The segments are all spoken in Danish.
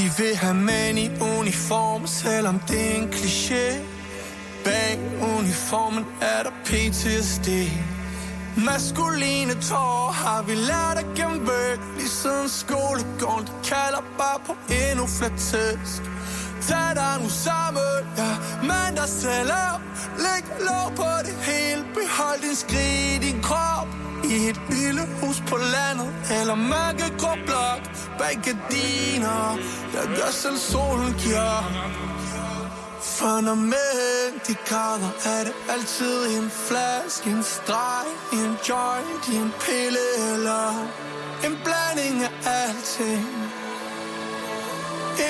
De vil have mænd i uniform, selvom det er en kliché. Bag uniformen er der PTSD. Maskuline tårer har vi lært at gemme Lige siden skolegården, de kalder bare på endnu flere tæsk. Tag dig nu sammen, ja, mand dig selv op Læg lov på det hele, behold din skrig i din krop. I et lille hus på landet, eller mørke grå blok. Bag gardiner, Jeg gør selv solen giver for når mænd de græder, er det altid en flaske, en streg, en joint, en pille eller en blanding af alting.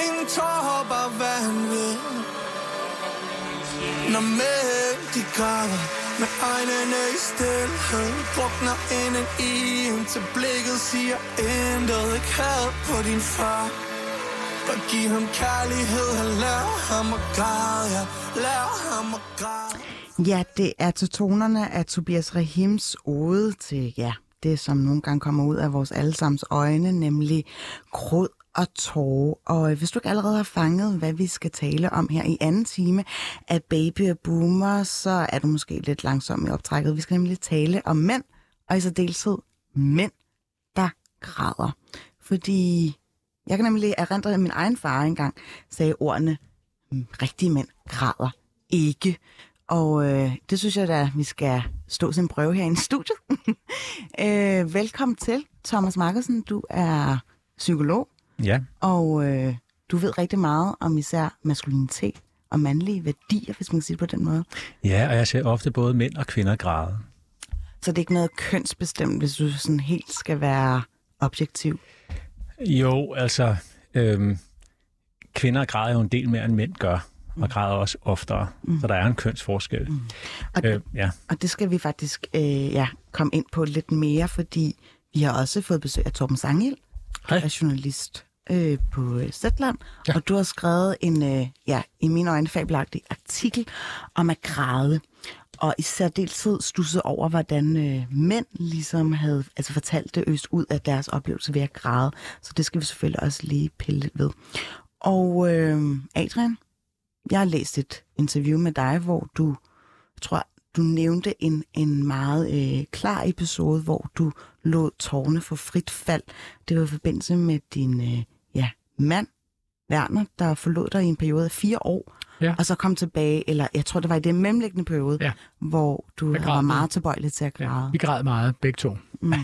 Ingen tårer, bare vanvid. Når mænd de græder, med øjnene i stillhed, drukner inden i, indtil blikket siger intet, ikke had på din far. Og giv ham kærlighed, lær ham at græde, ja. Lær ham at græde. Ja, det er til tonerne af Tobias Rahims ode til, ja, det som nogle gange kommer ud af vores allesammens øjne, nemlig gråd og tårer. Og øh, hvis du ikke allerede har fanget, hvad vi skal tale om her i anden time af Baby og Boomer, så er du måske lidt langsom i optrækket. Vi skal nemlig tale om mænd, og i særdeleshed mænd, der græder. Fordi jeg kan nemlig erindre, at min egen far engang sagde ordene, mm, rigtige mænd græder ikke. Og øh, det synes jeg da, vi skal stå sin prøve her i studiet. øh, velkommen til, Thomas Markersen. Du er psykolog, Ja, og øh, du ved rigtig meget om især maskulinitet og mandlige værdier, hvis man kan sige det på den måde. ja, og jeg ser ofte både mænd og kvinder græde. Så det er ikke noget kønsbestemt, hvis du sådan helt skal være objektiv. Jo, altså, øhm, kvinder græder jo en del mere, end mænd gør, og græder også oftere. Mm. Så der er en kønsforskel. Mm. Og Øh, ja. Og det skal vi faktisk øh, ja, komme ind på lidt mere, fordi vi har også fået besøg af Torben Sangil, Hej. der er journalist øh, på Zetland, ja. og du har skrevet en, øh, ja, i mine øjne, fabelagtig artikel om at græde. Og i særdeleshed stusset over, hvordan øh, mænd ligesom havde altså fortalt det øst ud af deres oplevelse ved at græde. Så det skal vi selvfølgelig også lige pille lidt ved. Og øh, Adrian, jeg har læst et interview med dig, hvor du, jeg tror, du nævnte en, en meget øh, klar episode, hvor du lod tårne for frit fald. Det var i forbindelse med din øh, mand, Werner, der forlod dig i en periode af fire år, Ja. og så kom tilbage, eller jeg tror, det var i den mellemliggende periode, Ja. hvor du var meget. tilbøjelig til at Ja, græde. vi græd meget, begge to. Mm.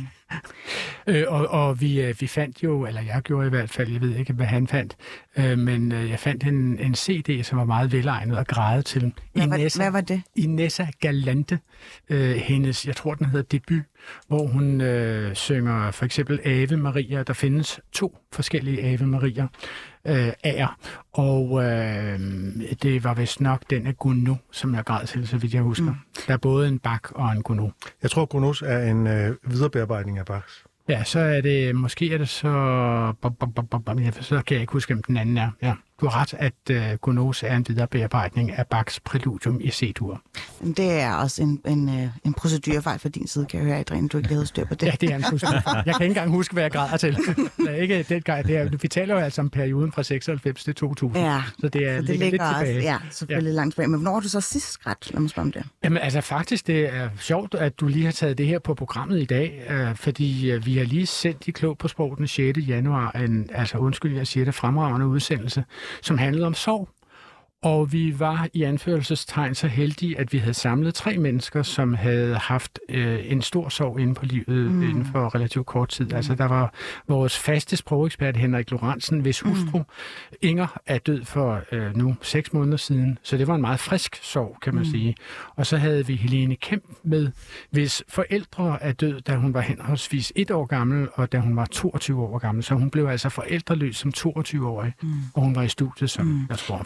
Øh, og og vi, øh, vi fandt jo, eller jeg gjorde i hvert fald, jeg ved ikke, hvad han fandt, øh, men øh, jeg fandt en, en CD, som var meget velegnet at græde til. Hvad, Inessa, hvad var det? Inessa Galante, øh, hendes, jeg tror den hedder debut, hvor hun øh, synger for eksempel Ave Maria. Der findes to forskellige Ave Maria øh, af og øh, det var vist nok den af Gounod, som jeg græd til, så vidt jeg husker. Mm. Der er både en bak og en Gounod. Jeg tror, Gronus er en øh, viderebearbejdning af Bachs. Ja, så er det, måske er det så, så kan jeg ikke huske, hvem den anden er. Ja, du har ret, at uh, Gonose er en viderebearbejdning af Bachs præludium i C-dur. Det er også en, en, øh, en procedurefejl fra din side, kan jeg høre, Adrian, du ikke havde styr på det. Ja, det er en fuldstændig fejl. Jeg kan ikke engang huske, hvad jeg græder til. Det er ikke den gang. Det er, vi taler jo altså om perioden fra 96 til 2000. Ja, Så det er så det ligger lidt ligger også, tilbage. ja, selvfølgelig ja. langt tilbage. Men hvornår har du så sidst skræt? Lad mig spørge om det. Jamen altså faktisk, det er sjovt, at du lige har taget det her på programmet i dag, øh, fordi øh, vi har lige sendt i Klog på Sprog den 6. januar, en, altså undskyld, jeg siger det, fremragende udsendelse, som handlede om sorg. Og vi var i anførselstegn så heldige, at vi havde samlet tre mennesker, som havde haft øh, en stor sorg inde på livet mm. inden for relativt kort tid. Altså der var vores faste sprogekspert Henrik Lorentzen, hvis hustru Inger er død for øh, nu seks måneder siden. Så det var en meget frisk sorg, kan man mm. sige. Og så havde vi Helene Kemp med, hvis forældre er død, da hun var henholdsvis et år gammel, og da hun var 22 år gammel. Så hun blev altså forældreløs som 22-årig, mm. og hun var i studiet som, mm. jeg tror,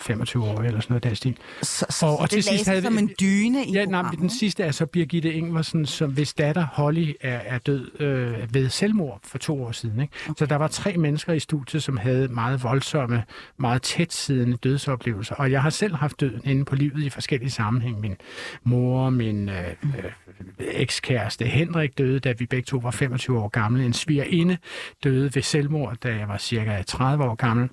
25-årig eller sådan noget den stil. Så, så, Og- og det til sidst havde som en dyne i Ja, nej, men den sidste er så Birgitte Ingvarsen, som hvis datter Holly er, er død øh, ved selvmord for to år siden. Ikke? Okay. Så der var tre mennesker i studiet, som havde meget voldsomme, meget tætsiddende dødsoplevelser. Og jeg har selv haft døden inde på livet i forskellige sammenhæng. Min mor, min øh, øh, ekskæreste Henrik døde, da vi begge to var 25 år gamle. En svigerinde døde ved selvmord, da jeg var cirka 30 år gammel.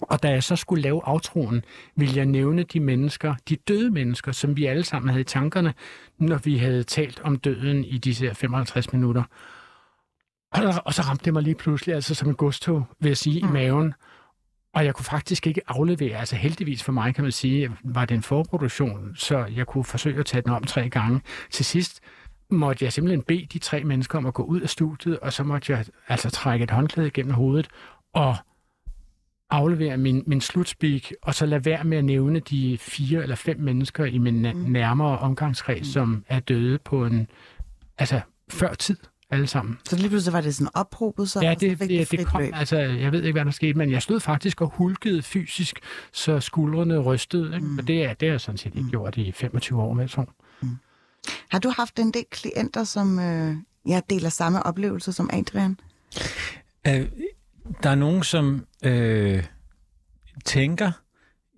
Og da jeg så skulle lave aftroen, ville jeg nævne de mennesker, de døde mennesker, som vi alle sammen havde i tankerne, når vi havde talt om døden i disse her 55 minutter. Og, der, og så ramte det mig lige pludselig, altså som en godstog, vil jeg sige, mm. i maven. Og jeg kunne faktisk ikke aflevere, altså heldigvis for mig kan man sige, var det en forproduktion, så jeg kunne forsøge at tage den om tre gange. Til sidst måtte jeg simpelthen bede de tre mennesker om at gå ud af studiet, og så måtte jeg altså trække et håndklæde gennem hovedet og aflevere min, min slutspeak, og så lade være med at nævne de fire eller fem mennesker i min mm. nærmere omgangskreds, mm. som er døde på en, altså før tid alle sammen. Så lige pludselig var det sådan ophobet, så Ja, og så det, fik det, det kom, løb. altså, jeg ved ikke, hvad der skete, men jeg stod faktisk og hulkede fysisk, så skuldrene rystede. Ikke? Mm. Og det er, det er jeg sådan set ikke gjort i 25 år, med så. Har du haft en del klienter, som øh, ja, deler samme oplevelse som Adrian? Øh, der er nogen, som øh, tænker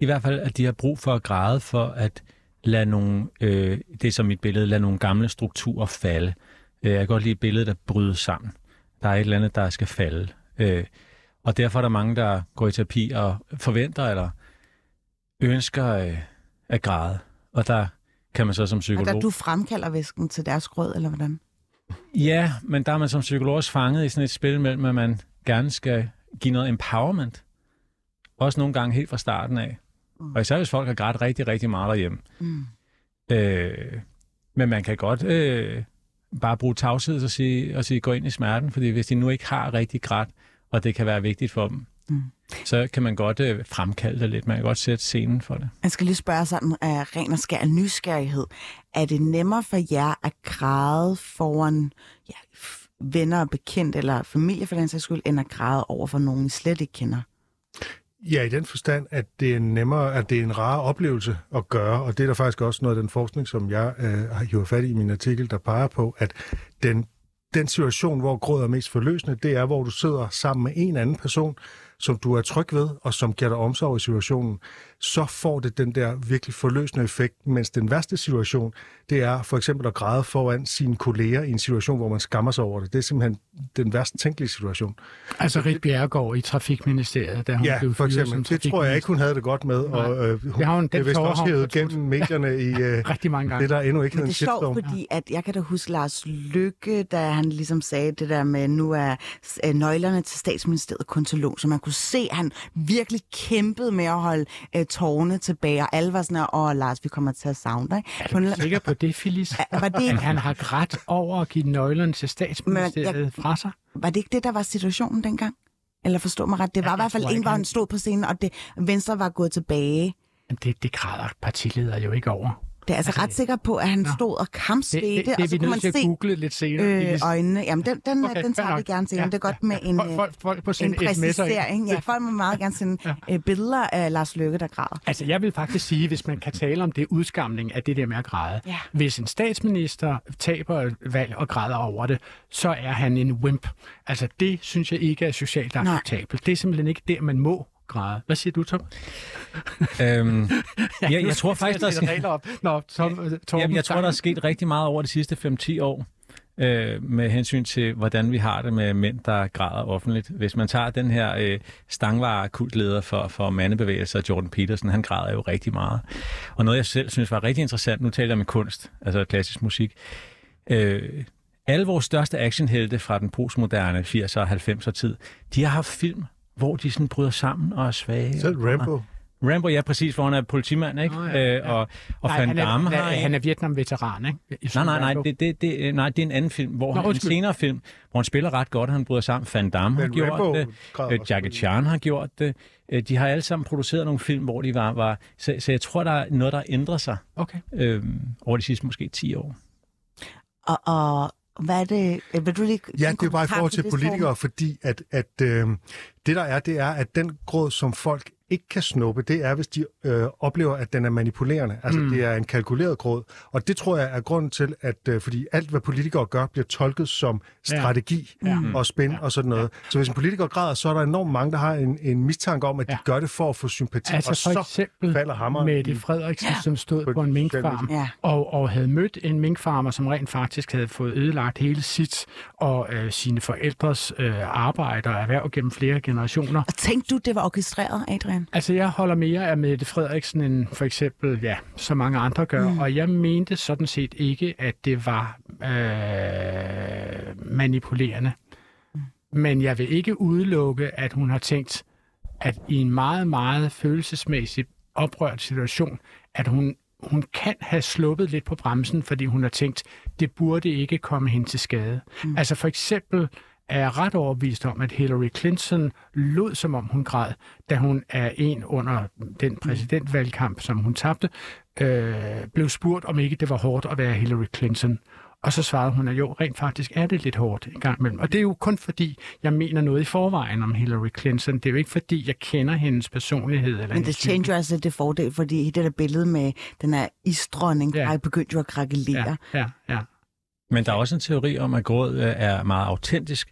i hvert fald, at de har brug for at græde for at lade nogle, øh, det er som mit billede, lade nogle gamle strukturer falde. Øh, jeg kan godt lide et billede, der bryder sammen. Der er et eller andet, der skal falde. Øh, og derfor er der mange, der går i terapi og forventer eller ønsker øh, at græde. Og der kan man så som Og psykolog... der du fremkalder væsken til deres grød, eller hvordan? Ja, men der er man som psykolog også fanget i sådan et spil mellem, at man gerne skal give noget empowerment. Også nogle gange helt fra starten af. Og især hvis folk har grædt rigtig, rigtig meget derhjemme. Mm. Øh, men man kan godt øh, bare bruge tavshed og sige, og sige, gå ind i smerten, fordi hvis de nu ikke har rigtig grædt, og det kan være vigtigt for dem, Mm. så kan man godt øh, fremkalde det lidt. Man kan godt sætte scenen for det. Jeg skal lige spørge sådan af ren og skær nysgerrighed. Er det nemmere for jer at græde foran ja, venner og bekendt eller familie for den sags skyld, end at græde over for nogen, I slet ikke kender? Ja, i den forstand, at det er nemmere, at det er en rar oplevelse at gøre, og det er der faktisk også noget af den forskning, som jeg øh, har hivet fat i i min artikel, der peger på, at den, den situation, hvor gråd er mest forløsende, det er, hvor du sidder sammen med en anden person, som du er tryg ved, og som giver dig omsorg i situationen, så får det den der virkelig forløsende effekt, mens den værste situation, det er for eksempel at græde foran sine kolleger i en situation, hvor man skammer sig over det. Det er simpelthen den værst tænkelige situation. Altså Rit Bjerregaard i Trafikministeriet, der hun Ja, blev for eksempel. Det tror jeg ikke, hun havde det godt med. Nej. Og, øh, hun, Det har hun- det er den vist også hævet gennem medierne i øh, rigtig mange gange. det, der endnu ikke Men det er shitstorm. fordi at jeg kan da huske Lars Lykke, da han ligesom sagde det der med, nu er øh, nøglerne til statsministeriet kun til lån, så man kunne se, at han virkelig kæmpede med at holde øh, tårne tilbage, og alle var sådan her, åh Lars, vi kommer til at savne dig. Er du sikker på det, Phyllis? Var det ikke- han har grædt over at give nøglerne til statsministeriet Men jeg- fra sig? Var det ikke det, der var situationen dengang? Eller forstå mig ret, det var Ja, i hvert fald en, ikke, hvor han- stod på scenen, og det, Venstre var gået tilbage. Men det, det græder partiledere jo ikke over. Det er altså, Altså, ret sikker på, at han Nå. stod og Det, kampsvedte, det, det og er så vi kunne man nødt til at se google lidt senere. øh, øjnene. Jamen, den, den, Okay, den tager vi gerne til. Ja. Ja. Det er godt med en, Folk, øh, folk, folk på en sms'er ind. præcisering. Ja, folk må meget gerne sende øh, billeder af Lars Løkke, der græder. Altså, jeg vil faktisk sige, hvis man kan tale om det udskamning af det der med at græde. Ja. Hvis en statsminister taber et valg og græder over det, så er han en wimp. Altså, det synes jeg ikke er socialt acceptabelt. Det er simpelthen ikke der, man må græde. Hvad siger du, Tom? Øhm, jeg, nu jeg tror faktisk, der skal, regler op. Nå, Tom, Tom, Jamen, jeg tror, der er sket rigtig meget over de sidste 5-10 år øh, med hensyn til, hvordan vi har det med mænd, der græder offentligt. Hvis man tager den her øh, stangvare-kultleder for, for mandebevægelser, Jordan Peterson, han græder jo rigtig meget. Og noget, jeg selv synes var rigtig interessant, nu taler jeg med kunst, altså klassisk musik. Øh, alle vores største actionhelte fra den postmoderne 80'er og 90'er tid, de har haft film, hvor de sådan bryder sammen og er svage. Selv Rambo. Rambo, ja, præcis, hvor han er politimand, ikke? Nå, ja, Øh, og, og Nej, Van han er, Damme han har er, en- han er Vietnam-veteran, ikke? I Nej, nej, nej, det, det, det, nej, det er en anden film, hvor Nå, han, en undskyld. senere film, hvor han spiller ret godt, og han bryder sammen. Van Damme har Men gjort Rambo det, græder øh, Jackie. Chan har gjort det. Øh, De har alle sammen produceret nogle film, hvor de var... var så, så jeg tror, der er noget, der ændrer sig Okay. øh, over de sidste måske 10 år. Og, og hvad er det? øh, Vil du lige Ja, det er bare i forhold til politikere, fordi at, at øh, det der er, det er, at den gråd, som folk ikke kan snuppe, det er, hvis de øh, oplever, at den er manipulerende. Altså, mm. det er en kalkuleret gråd. Og det tror jeg er grunden til, at øh, fordi alt, hvad politikere gør, bliver tolket som strategi ja. Og spænd ja. og sådan noget. Ja. Så hvis en politiker græder, så er der enormt mange, der har en, en mistanke om, at de ja. gør det for at få sympati. Altså og for så eksempel falder hammeren Mette Frederiksen, ja. som stod På på, en minkfarm Ja. og, og havde mødt en minkfarmer, som rent faktisk havde fået ødelagt hele sit og øh, sine forældres øh, arbejde og erhverv gennem flere generationer. Og tænkte du, det var orkestreret, Adrian? Altså, jeg holder mere af Mette Frederiksen end for eksempel, ja, så mange andre gør, mm. og jeg mente sådan set ikke, at det var øh, manipulerende. Men jeg vil ikke udelukke, at hun har tænkt, at i en meget, meget følelsesmæssig oprørt situation, at hun, hun kan have sluppet lidt på bremsen, fordi hun har tænkt, det burde ikke komme hende til skade. Mm. Altså for eksempel er jeg ret overbevist om, at Hillary Clinton lød, som om hun græd, da hun er en under den præsidentvalgkamp, som hun tabte, øh, blev spurgt, om ikke det var hårdt at være Hillary Clinton. Og så svarede hun, at jo, rent faktisk er det lidt hårdt en gang imellem. Og det er jo kun fordi, jeg mener noget i forvejen om Hillary Clinton. Det er jo ikke fordi, jeg kender hendes personlighed. Eller Men det tjener jo altså det fordel, fordi det der billede med den her isdronning, Ja. ja. har begyndt jo at krakelere. Ja, ja, ja. Men der er også en teori om, at gråd øh, er meget autentisk,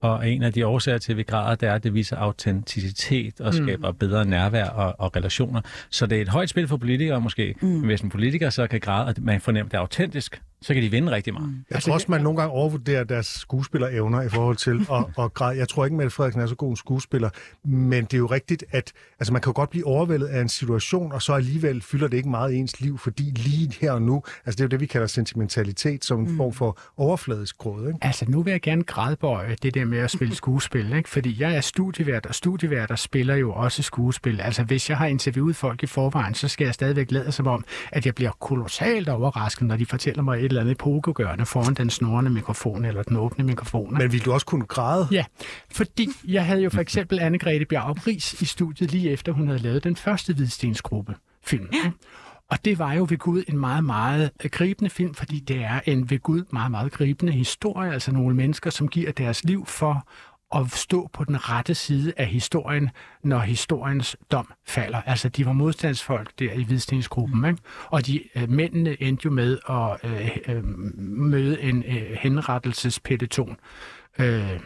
og en af de årsager til, at vi græder, det er, at det viser autenticitet og skaber mm. bedre nærvær og, og relationer. Så det er et højt spil for politikere måske. Mm. Hvis en politiker så kan græde, og man fornemmer, at det er autentisk, så kan de vinde rigtig meget. Mm. Jeg tror også, man nogle gange overvurderer deres skuespillerevner i forhold til at, at græde. Jeg tror ikke, Mette Frederiksen er så god en skuespiller, men det er jo rigtigt, at altså, man kan jo godt blive overvældet af en situation, og så alligevel fylder det ikke meget i ens liv, fordi lige her og nu, altså det er jo det, vi kalder sentimentalitet, som en form for overfladisk gråd. Ikke? Altså, nu vil jeg gerne grædbøje det der med at spille skuespil, ikke? fordi jeg er studievært, og studieværter spiller jo også skuespil. Altså, hvis jeg har interviewet folk i forvejen, så skal jeg stadigvæk lade som om, at jeg bliver kolossalt overrasket, når de fortæller mig et eller andet epokegørende foran den snorende mikrofon eller den åbne mikrofon. Men vil du også kunne græde? Ja, fordi jeg havde jo for eksempel Anne-Grethe Bjarup Ries i studiet lige efter, hun havde lavet den første Hvidstensgruppe film. Ja. Og det var jo ved Gud en meget, meget øh, gribende film, fordi det er en ved Gud meget, meget gribende historie, altså nogle mennesker, som giver deres liv for at stå på den rette side af historien, når historiens dom falder. Altså, de var modstandsfolk der i Hvidstensgruppen, ikke? og de øh, mændene endte jo med at øh, øh, møde en øh, henrettelsespeloton øh,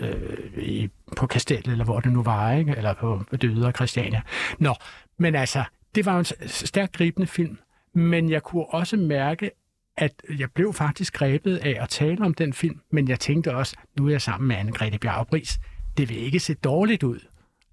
øh, i, på Kastellet, eller hvor det nu var, ikke? eller på, det ydre Christiania. Nå, men altså, det var en stærkt gribende film, men jeg kunne også mærke, at jeg blev faktisk grebet af at tale om den film, men jeg tænkte også, nu er jeg sammen med Anne-Grethe Bjarup Riis. Det vil ikke se dårligt ud,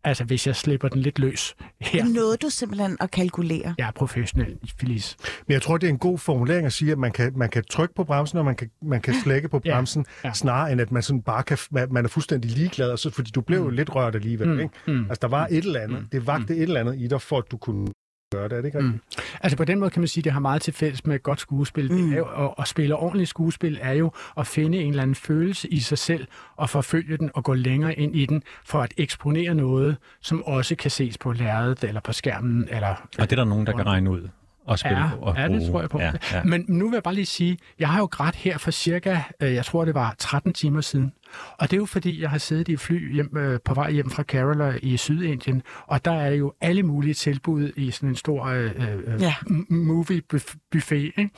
altså hvis jeg slipper den lidt løs her. Det nåede du simpelthen at kalkulere. Jeg er professionel, Felice. Men jeg tror, det er en god formulering at sige, at man kan, man kan trykke på bremsen, og man kan, man kan slække på Ja, bremsen, ja. snarere end at man sådan bare kan, man, man er fuldstændig ligeglad, og så, fordi du blev jo lidt rørt alligevel. Mm, Ikke? mm, Altså, der var et eller andet. Det vagte et eller andet i dig, for at du kunne gøre det, er det ikke rigtigt? Altså på den måde kan man sige, at det har meget til fælles med et godt skuespil. Mm. Det er jo, og, og spille ordentligt skuespil er jo at finde en eller anden følelse i sig selv og forfølge den og gå længere ind i den for at eksponere noget, som også kan ses på lærredet eller på skærmen. Eller, Og det er der nogen, der kan regne ud og spille Ja, på. Og ja, det tror jeg på. Ja, ja. Men nu vil jeg bare lige sige, jeg har jo grædt her for cirka, øh, jeg tror det var 13 timer siden. Og det er jo fordi, jeg har siddet i et fly hjem, øh, på vej hjem fra Kerala i Sydindien, og der er jo alle mulige tilbud i sådan en stor øh, øh, Ja. movie buff- buffet. Ikke?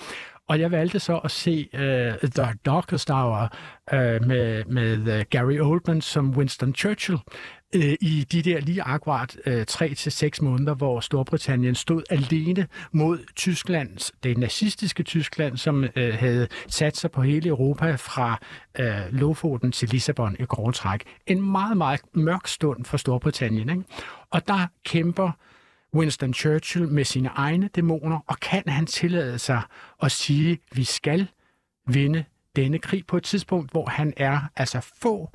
Og jeg valgte så at se uh, The Darkest Hour uh, øh, med, med øh, Gary Oldman som Winston Churchill uh, i de der lige akkurat uh, 3 til seks måneder, hvor Storbritannien stod alene mod Tysklands, det nazistiske Tyskland, som uh, havde sat sig på hele Europa fra uh, Lofoten til Lissabon i grove træk. En meget, meget mørk stund for Storbritannien. Ikke? Og der kæmper Winston Churchill med sine egne dæmoner, og kan han tillade sig at sige, at vi skal vinde denne krig på et tidspunkt, hvor han er altså få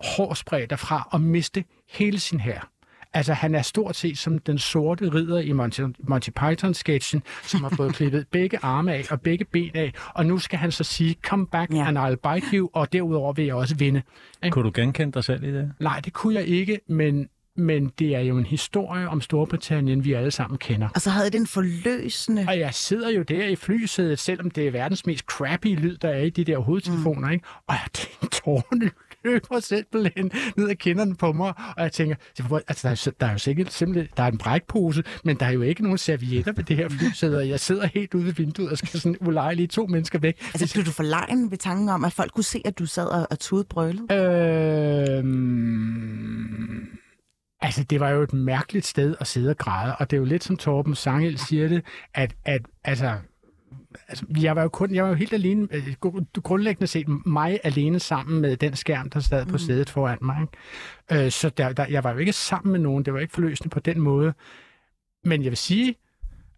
hårspredte derfra at miste hele sin hær. Altså, han er stort set som den sorte ridder i Monty, Monty Python-sketchen, som har fået klippet begge arme af og begge ben af, og nu skal han så sige, come back ja. and I'll bite you, og derudover vil jeg også vinde. Kunne du genkende dig selv i det? Nej, det kunne jeg ikke, men, men det er jo en historie om Storbritannien, vi alle sammen kender. Og så havde det en forløsende... Og jeg sidder jo der i flysædet, selvom det er verdens mest crappy lyd, der er i de der hovedtelefoner, mm. ikke? Og jeg tænkte, tårerne løber simpelthen ned ad kinderne på mig, og jeg tænker, altså, der, er, der er jo sikkert simpelthen, der er en brækpose, men der er jo ikke nogen servietter ved det her flysæde, og jeg sidder helt ude ved vinduet og skal sådan ulejlige to mennesker væk. Altså, blev du for lejen ved tanken om, at folk kunne se, at du sad og, og tudede brølet? Øhm... Altså, det var jo et mærkeligt sted at sidde og græde, og det er jo lidt som Torben Sangel siger det, at, at altså, altså, jeg var jo kun, jeg var jo helt alene, øh, grundlæggende set mig alene sammen med den skærm, der sad på mm. sædet foran mig. Ikke? Øh, så der, der, jeg var jo ikke sammen med nogen, det var ikke forløsende på den måde. Men jeg vil sige,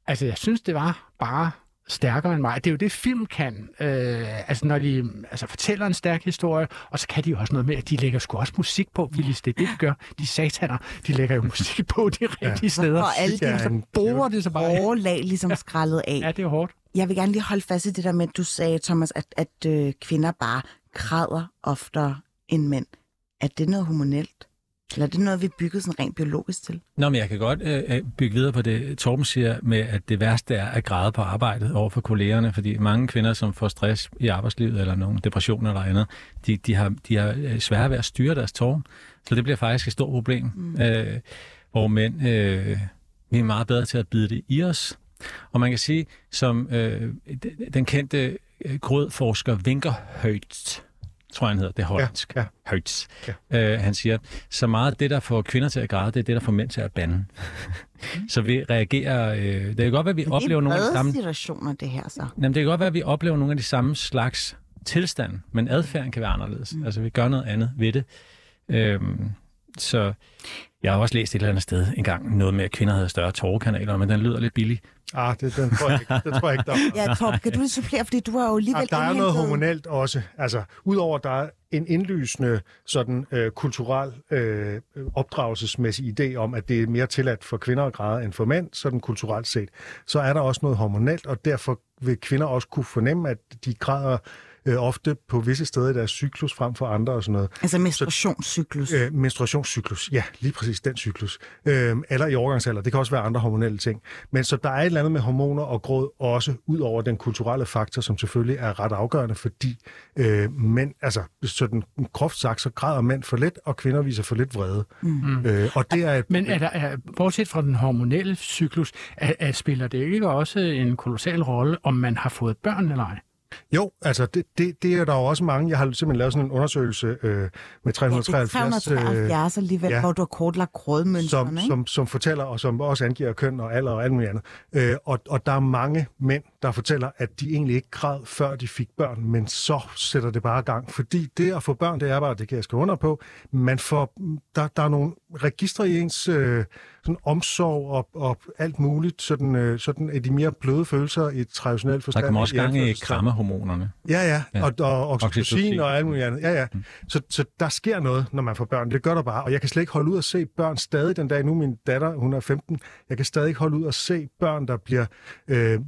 altså jeg synes, det var bare stærkere end mig. Det er jo det, film kan. Øh, altså, når de altså, fortæller en stærk historie, og så kan de jo også noget med, at de lægger sgu også musik på, Willis. Det er det, de gør. De sataner, de lægger jo musik på de rigtige ja. steder. Og alle de så bruger det så bare overlag ligesom skrællet af. Ja, det er hårdt. Jeg vil gerne lige holde fast i det der med, at du sagde, Thomas, at, at øh, kvinder bare græder oftere end mænd. Er det noget hormonelt? Eller er det noget, vi er bygget sådan rent biologisk til? Nå, men jeg kan godt øh, øh, bygge videre på det, Torben siger, med at det værste er at græde på arbejdet over for kollegerne, fordi mange kvinder, som får stress i arbejdslivet eller nogle depressioner eller andet, de, de, har, de har øh, svære ved at styre deres tårer. Så det bliver faktisk et stort problem, mm. øh, hvor mænd, øh, vi er meget bedre til at bide det i os. Og man kan sige, som øh, den kendte øh, grødforsker Winker Højt, tror jeg han hedder, det er hollandsk. Ja, ja. Hertz. Ja. Øh, han siger, så meget af det, der får kvinder til at græde, det er det, der får mænd til at bande. så vi reagerer... Øh, det kan godt være, at vi det oplever nogle af de samme... situationer, det her så. Jamen, det kan godt være, at vi oplever nogle af de samme slags tilstand, men adfærden kan være anderledes. Mm. Altså, vi gør noget andet ved det. Øhm, så jeg har også læst et eller andet sted engang noget med, at kvinder havde større tårkanaler, men den lyder lidt billig. Ah, det, den tror jeg ikke, det tror jeg ikke, der Ja, Torb, kan du supplere, fordi du har jo alligevel ja, Der er noget hormonelt også. Altså, udover at der er en indlysende sådan øh, kulturel øh, opdragelsesmæssig idé om, at det er mere tilladt for kvinder at græde end for mænd, sådan kulturelt set, så er der også noget hormonelt, og derfor vil kvinder også kunne fornemme, at de græder øh, ofte på visse steder i deres cyklus frem for andre og sådan noget. Altså menstruationscyklus? Så, øh, menstruationscyklus, ja, lige præcis den cyklus. Øh, eller i overgangsalder, det kan også være andre hormonelle ting. Men så der er et eller andet med hormoner og gråd også ud over den kulturelle faktor, som selvfølgelig er ret afgørende, fordi øh, mænd, altså sådan groft sagt, så græder mænd for lidt, og kvinder viser for lidt vrede. Mm. Øh, og det er et, Men er der, er, bortset fra den hormonelle cyklus, er, er, spiller det ikke også en kolossal rolle, om man har fået børn eller ej? Jo, altså det, det, det er der jo også mange. Jeg har simpelthen lavet sådan en undersøgelse øh, med 373... Ja, 373 øh, alligevel, ja, hvor du har kortlagt grådmønstrene, som, som, som fortæller, og som også angiver køn og alder og alt muligt andet. Øh, og, og der er mange mænd, der fortæller, at de egentlig ikke græd, før de fik børn, men så sætter det bare gang. Fordi det at få børn, det er bare, det kan jeg skrive under på, man får, der, der er nogle registre i ens øh, sådan omsorg og, og alt muligt, sådan, øh, sådan er de mere bløde følelser i et traditionelt forstand. Der kommer også gang i krammehormonerne. Ja, ja, ja. og, og oxytocin og alt muligt andet. Ja, ja. Mm. Så, så der sker noget, når man får børn. Det gør der bare, og jeg kan slet ikke holde ud at se børn stadig den dag. Nu min datter, hun er 15, jeg kan stadig ikke holde ud at se børn, der bliver øh,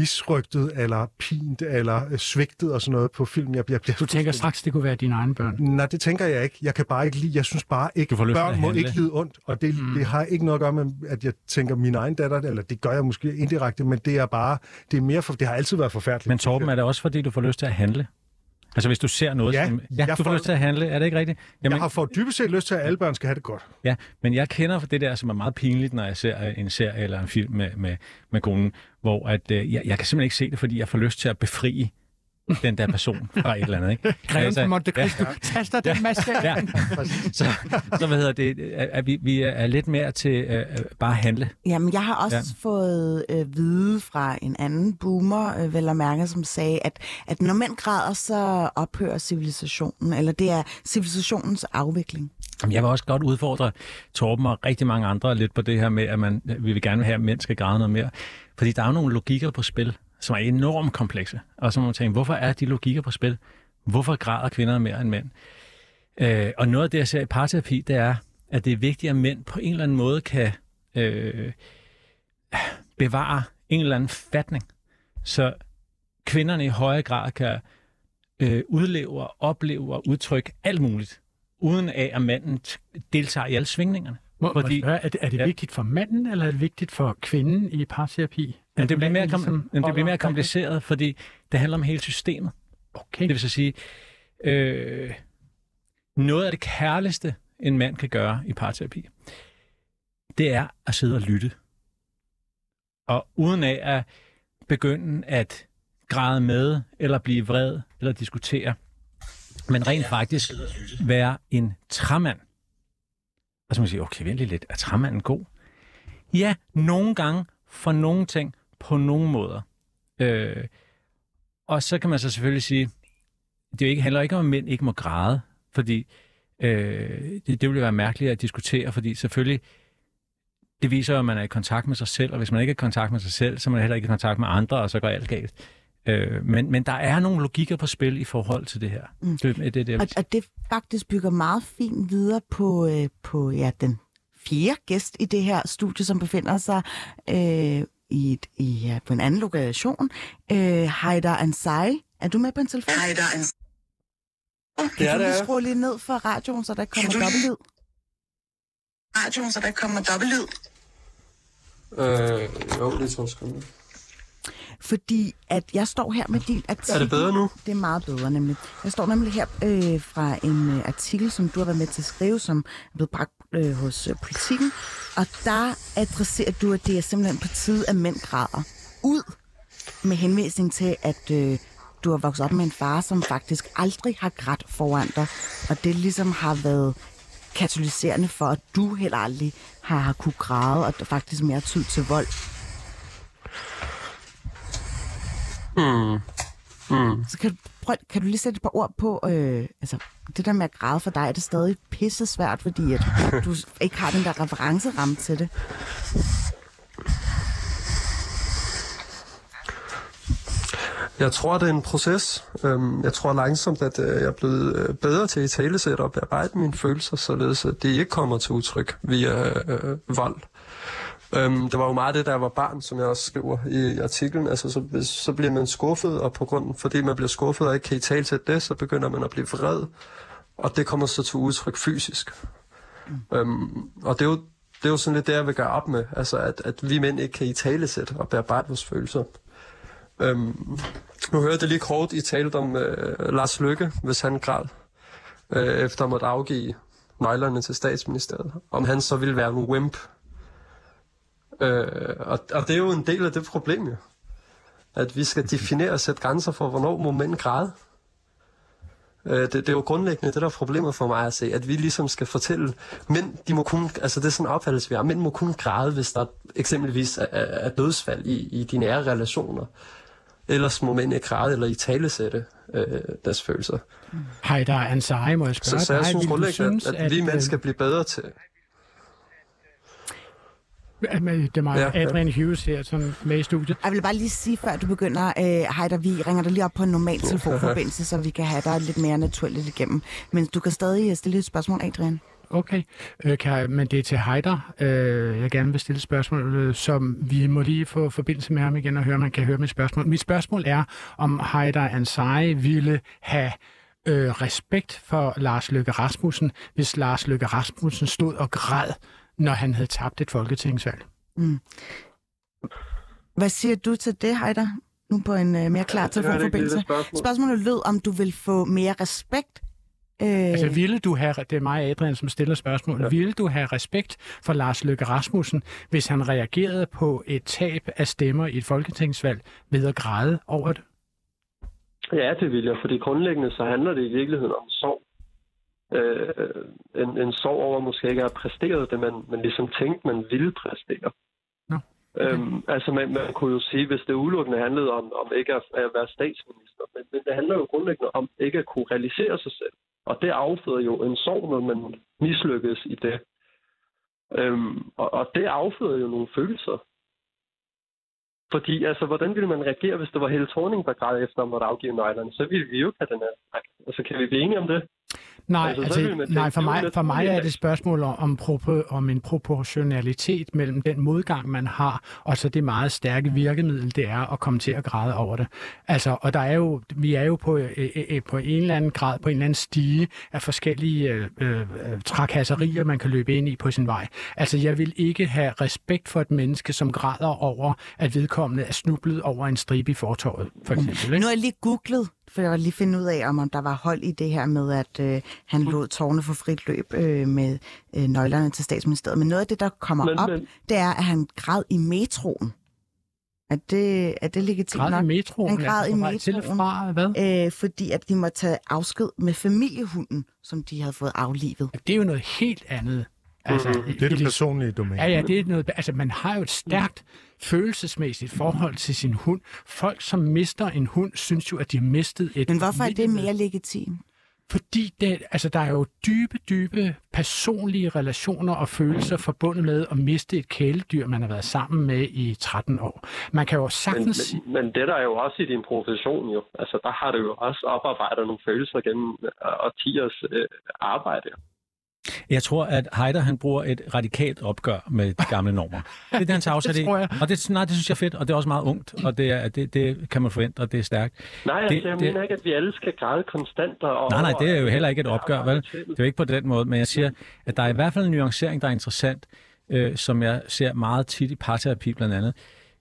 misrygtet, eller pint, eller øh, svigtet og sådan noget på film. Jeg, jeg bliver du tænker straks, det kunne være dine egne børn? Nej, det tænker jeg ikke. Jeg kan bare ikke lide, jeg synes bare ikke, børn må ikke lide ondt, og det, mm. det har ikke noget at gøre med, at jeg tænker min egen datter, eller det gør jeg måske indirekte, men det er bare, det er mere, for, det har altid været forfærdeligt. Men Torben, er det også fordi, du får lyst til at handle? Altså hvis du ser noget, ja, som, ja, du får, lyst til at handle, er det ikke rigtigt? Jamen, jeg har for dybest set lyst til, at alle børn skal have det godt. Ja, men jeg kender for det der, som er meget pinligt, når jeg ser en serie eller en film med, med, med konen, hvor at, øh, jeg, jeg kan simpelthen ikke se det, fordi jeg får lyst til at befri den der person fra et eller andet. Ikke? Greven altså, Monte Cristo ja, taster den masse. Ja, så, så hvad hedder det, at vi, vi er lidt mere til uh, bare at handle. Jamen, jeg har også ja. fået uh, vide fra en anden boomer, uh, vel at mærke, som sagde, at, at når mænd græder, så ophører civilisationen, eller det er civilisationens afvikling. Jeg vil også godt udfordre Torben og rigtig mange andre lidt på det her med, at man, vi vil gerne have, at mænd skal græde noget mere. Fordi der er jo nogle logikker på spil som er enormt komplekse. Og så må man tænke, hvorfor er de logikker på spil? Hvorfor græder kvinder mere end mænd? Øh, og noget af det, jeg ser i parterapi, det er, at det er vigtigt, at mænd på en eller anden måde kan øh, bevare en eller anden fatning, så kvinderne i højere grad kan øh, udleve og opleve og udtrykke alt muligt, uden af at manden deltager i alle svingningerne. Må, Fordi, er det, er det ja. vigtigt for manden, eller er det vigtigt for kvinden i parterapi? Men det bliver mere, kom, ligesom det bliver mere kompliceret, fordi det handler om hele systemet. Okay. Det vil så sige, øh, noget af det kærligste, en mand kan gøre i parterapi, det er at sidde og lytte. Og uden af at begynde at græde med, eller blive vred, eller diskutere, men rent faktisk være en træmand. Og så må man sige, okay, vent lige lidt, er træmanden god? Ja, nogle gange for nogle ting, på nogle måder. Øh, og så kan man så selvfølgelig sige, det ikke, handler ikke om, at mænd ikke må græde, fordi øh, det, det ville være mærkeligt at diskutere, fordi selvfølgelig, det viser at man er i kontakt med sig selv, og hvis man ikke er i kontakt med sig selv, så er man heller ikke i kontakt med andre, og så går alt galt. Øh, men, men der er nogle logikker på spil i forhold til det her. Mm. Det, det, det, det, og, og det faktisk bygger meget fint videre på, øh, på ja, den fjerde gæst i det her studie, som befinder sig øh, i, et, i, ja, på en anden lokation. Øh, Heider Ansai, er du med på en telefon? Heider Ansai. Kan ja, du lige skrue lidt ned for radioen, så der kommer dobbeltlyd? Radioen, så der kommer dobbeltlyd? Øh, jo, det tror jeg fordi at jeg står her med din artikel. Er det bedre nu? Det er meget bedre nemlig. Jeg står nemlig her øh, fra en øh, artikel, som du har været med til at skrive, som er blevet bragt øh, hos øh, politikken. Og der adresserer du, at det er simpelthen på tide, at mænd græder ud med henvisning til, at øh, du har vokset op med en far, som faktisk aldrig har grædt foran dig. Og det ligesom har været katalyserende for, at du heller aldrig har, har kunne græde, og faktisk mere tid til vold. Mm. Mm. Så kan du, prøv, kan du lige sætte et par ord på, øh, altså det der med at græde for dig, er det stadig pisse svært, fordi at du ikke har den der referenceramme til det? Jeg tror, det er en proces. Øhm, jeg tror langsomt, at øh, jeg er blevet øh, bedre til at talesætte og bearbejde mine følelser, således at det ikke kommer til udtryk via øh, øh vold. Øhm, det var jo meget det, der var barn, som jeg også skriver i, i artiklen. Altså, så, så bliver man skuffet, og på grund, fordi man bliver skuffet og ikke kan i tale til det, så begynder man at blive vred. Og det kommer så til udtryk fysisk. Mm. Øhm, og det er, jo, det er jo sådan lidt det, jeg vil gøre op med. Altså, at, at vi mænd ikke kan i tale sætte og bearbejde vores følelser. Øhm, nu hørte jeg lige kort, I talte om øh, Lars Lykke, hvis han græd, øh, efter at måtte afgive nøglerne til statsministeriet. Om han så ville være en wimp, Øh, og, og det er jo en del af det problem jo. At vi skal definere og sætte grænser for, hvornår må mænd græde. Øh, det, det er jo grundlæggende det, der er problemet for mig at se, at vi ligesom skal fortælle, mænd, de må kun, altså det er sådan en opfattelse, vi har, mænd må kun græde, hvis der eksempelvis er, er dødsfald i, i de nære relationer. Ellers må mænd ikke græde eller i talesætte øh, deres følelser. Hej, der er Ansari, må jeg spørge så, så jeg dig, synes grundlæggende, at, at vi mænd skal blive bedre til, det er mig, ja, Adrian Hughes her, som med i studiet. Jeg vil bare lige sige, før du begynder, øh, Heider, vi ringer dig lige op på en normal telefonforbindelse, så vi kan have dig lidt mere naturligt igennem. Men du kan stadig stille et spørgsmål, Adrian. Okay, øh, kan jeg, men det er til Heider, øh, jeg gerne vil stille et spørgsmål, øh, som vi må lige få forbindelse med ham igen og høre, om han kan høre mit spørgsmål. Mit spørgsmål er, om Heider Ansari ville have øh, respekt for Lars Løkke Rasmussen, hvis Lars Løkke Rasmussen stod og græd når han havde tabt et folketingsvalg. Mm. Hvad siger du til det, Heider? Nu på en uh, mere klar telefonforbindelse. Spørgsmål. Spørgsmålet lød, om du vil få mere respekt Øh... Altså, ville du have, det er mig, Adrian, som stiller spørgsmål, ja. ville du have respekt for Lars Løkke Rasmussen, hvis han reagerede på et tab af stemmer i et folketingsvalg ved at græde over det? Ja, det vil jeg, fordi grundlæggende så handler det i virkeligheden om sorg øh, en, en sorg over måske ikke at have præsteret det, man, man ligesom tænkte, man ville præstere. Okay. Øhm, altså man, man kunne jo sige, hvis det udelukkende handlede om, om ikke at, at være statsminister, men, men det handler jo grundlæggende om ikke at kunne realisere sig selv. Og det afføder jo en sorg, når man mislykkes i det. Øhm, og, og det afføder jo nogle følelser. Fordi, altså, hvordan ville man reagere, hvis det var hele Thorning, der græd efter at afgive nøglerne? Så ville vi jo ikke have den her. Altså, kan vi blive enige om det? Nej, altså, altså, nej for, mig, for mig er det et spørgsmål om, om en proportionalitet mellem den modgang, man har, og så det meget stærke virkemiddel, det er at komme til at græde over det. Altså, og der er jo, vi er jo på, øh, øh, øh på en eller anden grad, på en eller anden stige af forskellige øh, øh, trakasserier, man kan løbe ind i på sin vej. Altså, jeg vil ikke have respekt for et menneske, som græder over, at vedkommende er snublet over en stribe i fortorvet, for eksempel. Ikke? Nu har jeg lige googlet for jeg var lige finde ud af, om der var hold i det her med, at øh, han lod tårne for frit løb øh, med øh, nøglerne til statsministeriet. Men noget af det, der kommer Men- op, men- det er, at han græd i metroen. Er det, er det legitimt Græd nok? i metroen. Han græd altså, i vej Til og metroen. fra, hvad? Øh, fordi at de må tage afsked med familiehunden, som de havde fået aflivet. Det er jo noget helt andet. Altså. Det er det personlige domæne. Ja, ja, det er noget, altså man har jo et stærkt følelsesmæssigt forhold til sin hund. Folk, som mister en hund, synes jo, at de har mistet et Men hvorfor er det mere legitimt? Fordi det, altså, der er jo dybe, dybe personlige relationer og følelser forbundet med at miste et kæledyr, man har været sammen med i 13 år. Man kan jo Men, sagtens sige... men, men det der er jo også i din profession jo. Altså, der har du jo også oparbejdet nogle følelser gennem øh, årtiers øh, arbejde. Jeg tror, at Heider han bruger et radikalt opgør med de gamle normer. Det er det, han tager afsæt Det i. tror jeg. Og det, nej, det synes jeg er fedt, og det er også meget ungt, og det, er, det, det kan man forvente, og det er stærkt. Nej, altså, jeg det- mener ikke, at vi alle skal græde konstant. Og, Nej, nej, det er jo heller ikke et opgør, vel? Det er jo ikke på den måde, men jeg siger, at der er i hvert fald en nuancering, der er interessant, øh, som jeg ser meget tit i parterapi blandt andet,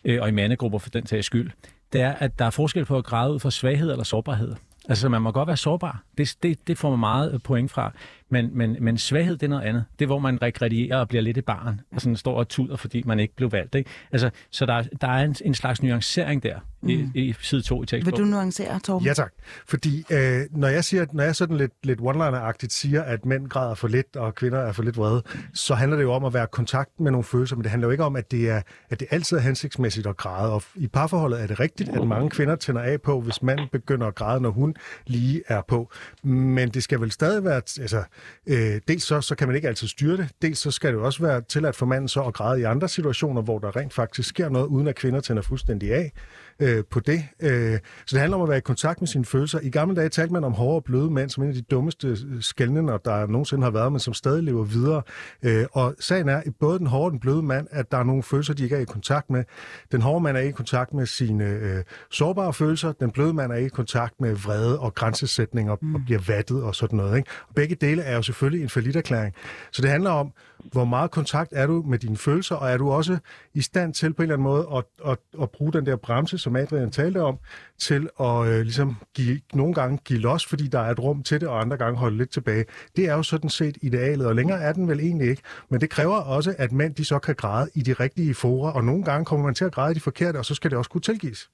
øh, og i mandegrupper for den sags skyld. Det er, at der er forskel på at græde ud fra svaghed eller sårbarhed. Altså, man må godt være sårbar. Det, det, det får man meget point fra. Men, men, men svaghed, det er noget andet. Det er, hvor man rekredierer og bliver lidt et barn. Og sådan står og tuder, fordi man ikke blev valgt. Ikke? Altså, så der, er- der er en, en slags nuancering der i, Mm. i side 2 i Vil tekstbogen. du nuancere, Torben? Ja tak. Fordi øh, når jeg siger, når jeg sådan lidt, lidt one-liner-agtigt siger, at mænd græder for lidt, og kvinder er for lidt vrede, så handler det jo om at være i kontakt med nogle følelser, men det handler jo ikke om, at det, er, at det altid er hensigtsmæssigt at græde. Og i parforholdet er det rigtigt, at mange kvinder tænder af på, hvis manden begynder at græde, når hun lige er på. Men det skal vel stadig være, altså, øh, dels så, så kan man ikke altid styre det, dels så skal det jo også være tilladt for manden så at græde i andre situationer, hvor der rent faktisk sker noget, uden at kvinder tænder fuldstændig af øh, på det. Øh, så det handler om at være i kontakt med sine følelser. I gamle dage talte man om hårde og bløde mænd som en af de dummeste skældninger, der nogensinde har været, men som stadig lever videre. Øh, og sagen er, at både den hårde og den bløde mand, at der er nogle følelser, de ikke er i kontakt med. Den hårde mand er ikke i kontakt med sine øh, sårbare følelser. Den bløde mand er ikke i kontakt med vrede og grænsesætning og, mm. og bliver vattet og sådan noget. Ikke? Og begge dele er jo selvfølgelig en forlitterklæring. Så det handler om, hvor meget kontakt er du med dine følelser, og er du også i stand til på en eller anden måde at, at, at bruge den der bremse, som Adrian talte om, til at øh, ligesom give, nogle gange give los, fordi der er et rum til det, og andre gange holde lidt tilbage. Det er jo sådan set idealet, og længere er den vel egentlig ikke. Men det kræver også, at mænd de så kan græde i de rigtige fora, og nogle gange kommer man til at græde i de forkerte, og så skal det også kunne tilgives.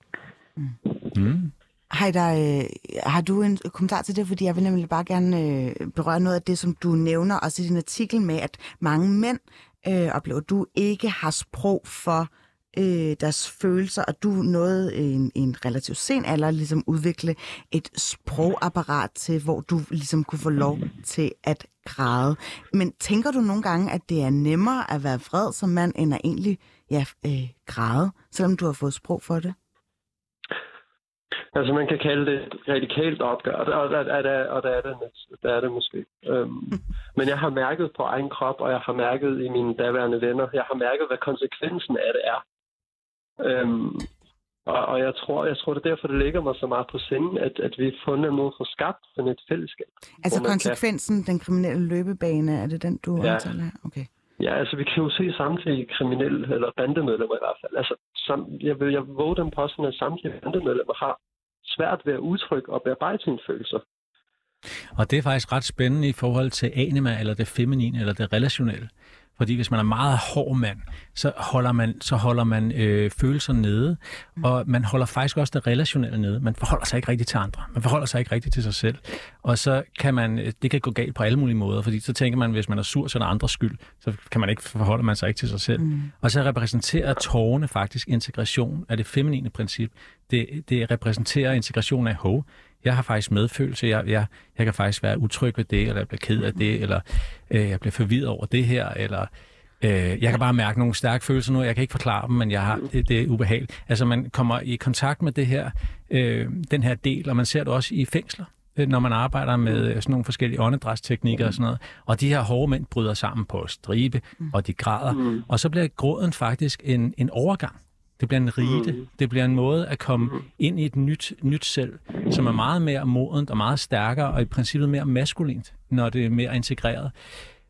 Mm. Hej der, øh, har du en kommentar til det? Fordi jeg vil nemlig bare gerne øh, berøre noget af det, som du nævner, også i din artikel med, at mange mænd øh, oplever, at du ikke har sprog for øh, deres følelser, og du nåede i øh, en, en relativt sen alder ligesom udvikle et sprogapparat til, hvor du ligesom kunne få lov til at græde. Men tænker du nogle gange, at det er nemmere at være vred som mand, end at egentlig ja, øh, græde, selvom du har fået sprog for det? Altså, man kan kalde det et radikalt opgør, og der, og der, er, det, og der, er, det, der er det måske. Øhm, men jeg har mærket på egen krop, og jeg har mærket i mine daværende venner, jeg har mærket, hvad konsekvensen af det er. Øhm, og, og jeg tror, jeg tror, det er derfor, det ligger mig så meget på sinden, at, at vi har fundet en måde for skabt sådan et fællesskab. Altså konsekvensen, den kriminelle løbebane, er det den, du Ja. omtaler her? Okay. Ja, altså vi kan jo se samtlige kriminelle, eller bandemedlemmer i hvert fald. Altså, sam, jeg vil jeg våge den påstand, at samtlige bandemedlemmer har svært ved at udtrykke og bearbejde sine følelser. Og det er faktisk ret spændende i forhold til anima, eller det feminine, eller det relationelle. Fordi hvis man er meget hård mand, så holder man, så holder man øh, følelser nede, og man holder faktisk også det relationelle nede. Man forholder sig ikke rigtigt til andre. Man forholder sig ikke rigtigt til sig selv. Og så kan man, øh, det kan gå galt på alle mulige måder, fordi så tænker man, hvis man er sur, så er det andres skyld. Så kan man ikke forholde man sig ikke til sig selv. Mm. Og så repræsenterer tårne faktisk integration af det feminine princip. Det, det repræsenterer integration af hov. Jeg har faktisk medfølelse. Jeg, jeg, jeg kan faktisk være utryg ved det, eller jeg bliver ked af det, eller øh, jeg bliver forvirret over det her, eller øh, jeg kan bare mærke nogle stærke følelser nu. Jeg kan ikke forklare dem, men jeg har, det, det er ubehageligt. Altså man kommer i kontakt med det her, øh, den her del, og man ser det også i fængsler øh, når man arbejder med øh, sådan nogle forskellige åndedrætsteknikker og sådan noget. Og de her hårde mænd bryder sammen på stribe, og de græder. Mm. Og så bliver gråden faktisk en, en overgang. Det bliver en rite. Mm. Det bliver en måde at komme ind i et nyt, nyt selv, som er meget mere modent og meget stærkere, og i princippet mere maskulint, når det er mere integreret.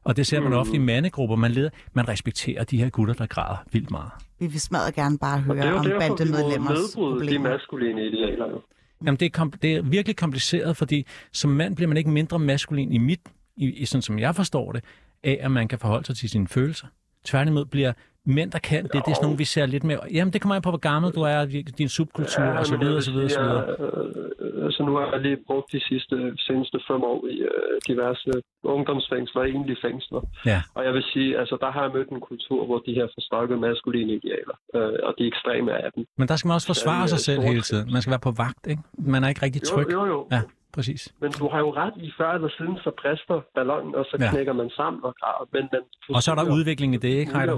Og det ser man Mm. ofte i mandegrupper. Man, leder, man respekterer de her gutter, der græder vildt meget. Vi vil smadre gerne bare Og det er høre jo om bandemedlemmers nedbryde de problemer. maskuline idealer. Jo. Jamen, det er, kom, det er virkelig kompliceret, fordi som mand bliver man ikke mindre maskulin i mit, i, i sådan som jeg forstår det, af at man kan forholde sig til sine følelser. Tværtimod bliver mænd, der kan det, det er sådan nogle, vi ser lidt mere... Jamen, det kommer an på, hvor gammel du er, din subkultur, ja, og så videre, og så videre, og så videre. Øh, altså, nu har jeg lige brugt de sidste, seneste fem år i øh, diverse ungdomsfængsler og egentlige fængsler. Ja. Og jeg vil sige, altså, der har jeg mødt en kultur, hvor de her forstokkede maskuline idealer, øh, og de ekstreme af dem. Men der skal man også forsvare Ja, sig selv hele tiden. Man skal være på vagt, ikke? Man er ikke rigtig tryg. Jo, jo, jo. Ja, præcis. Men du har jo ret i, før eller siden, så brister ballonen, og så Ja. knækker man sammen og græder. Men man Og så er der udvikling i det, ikke, Heider?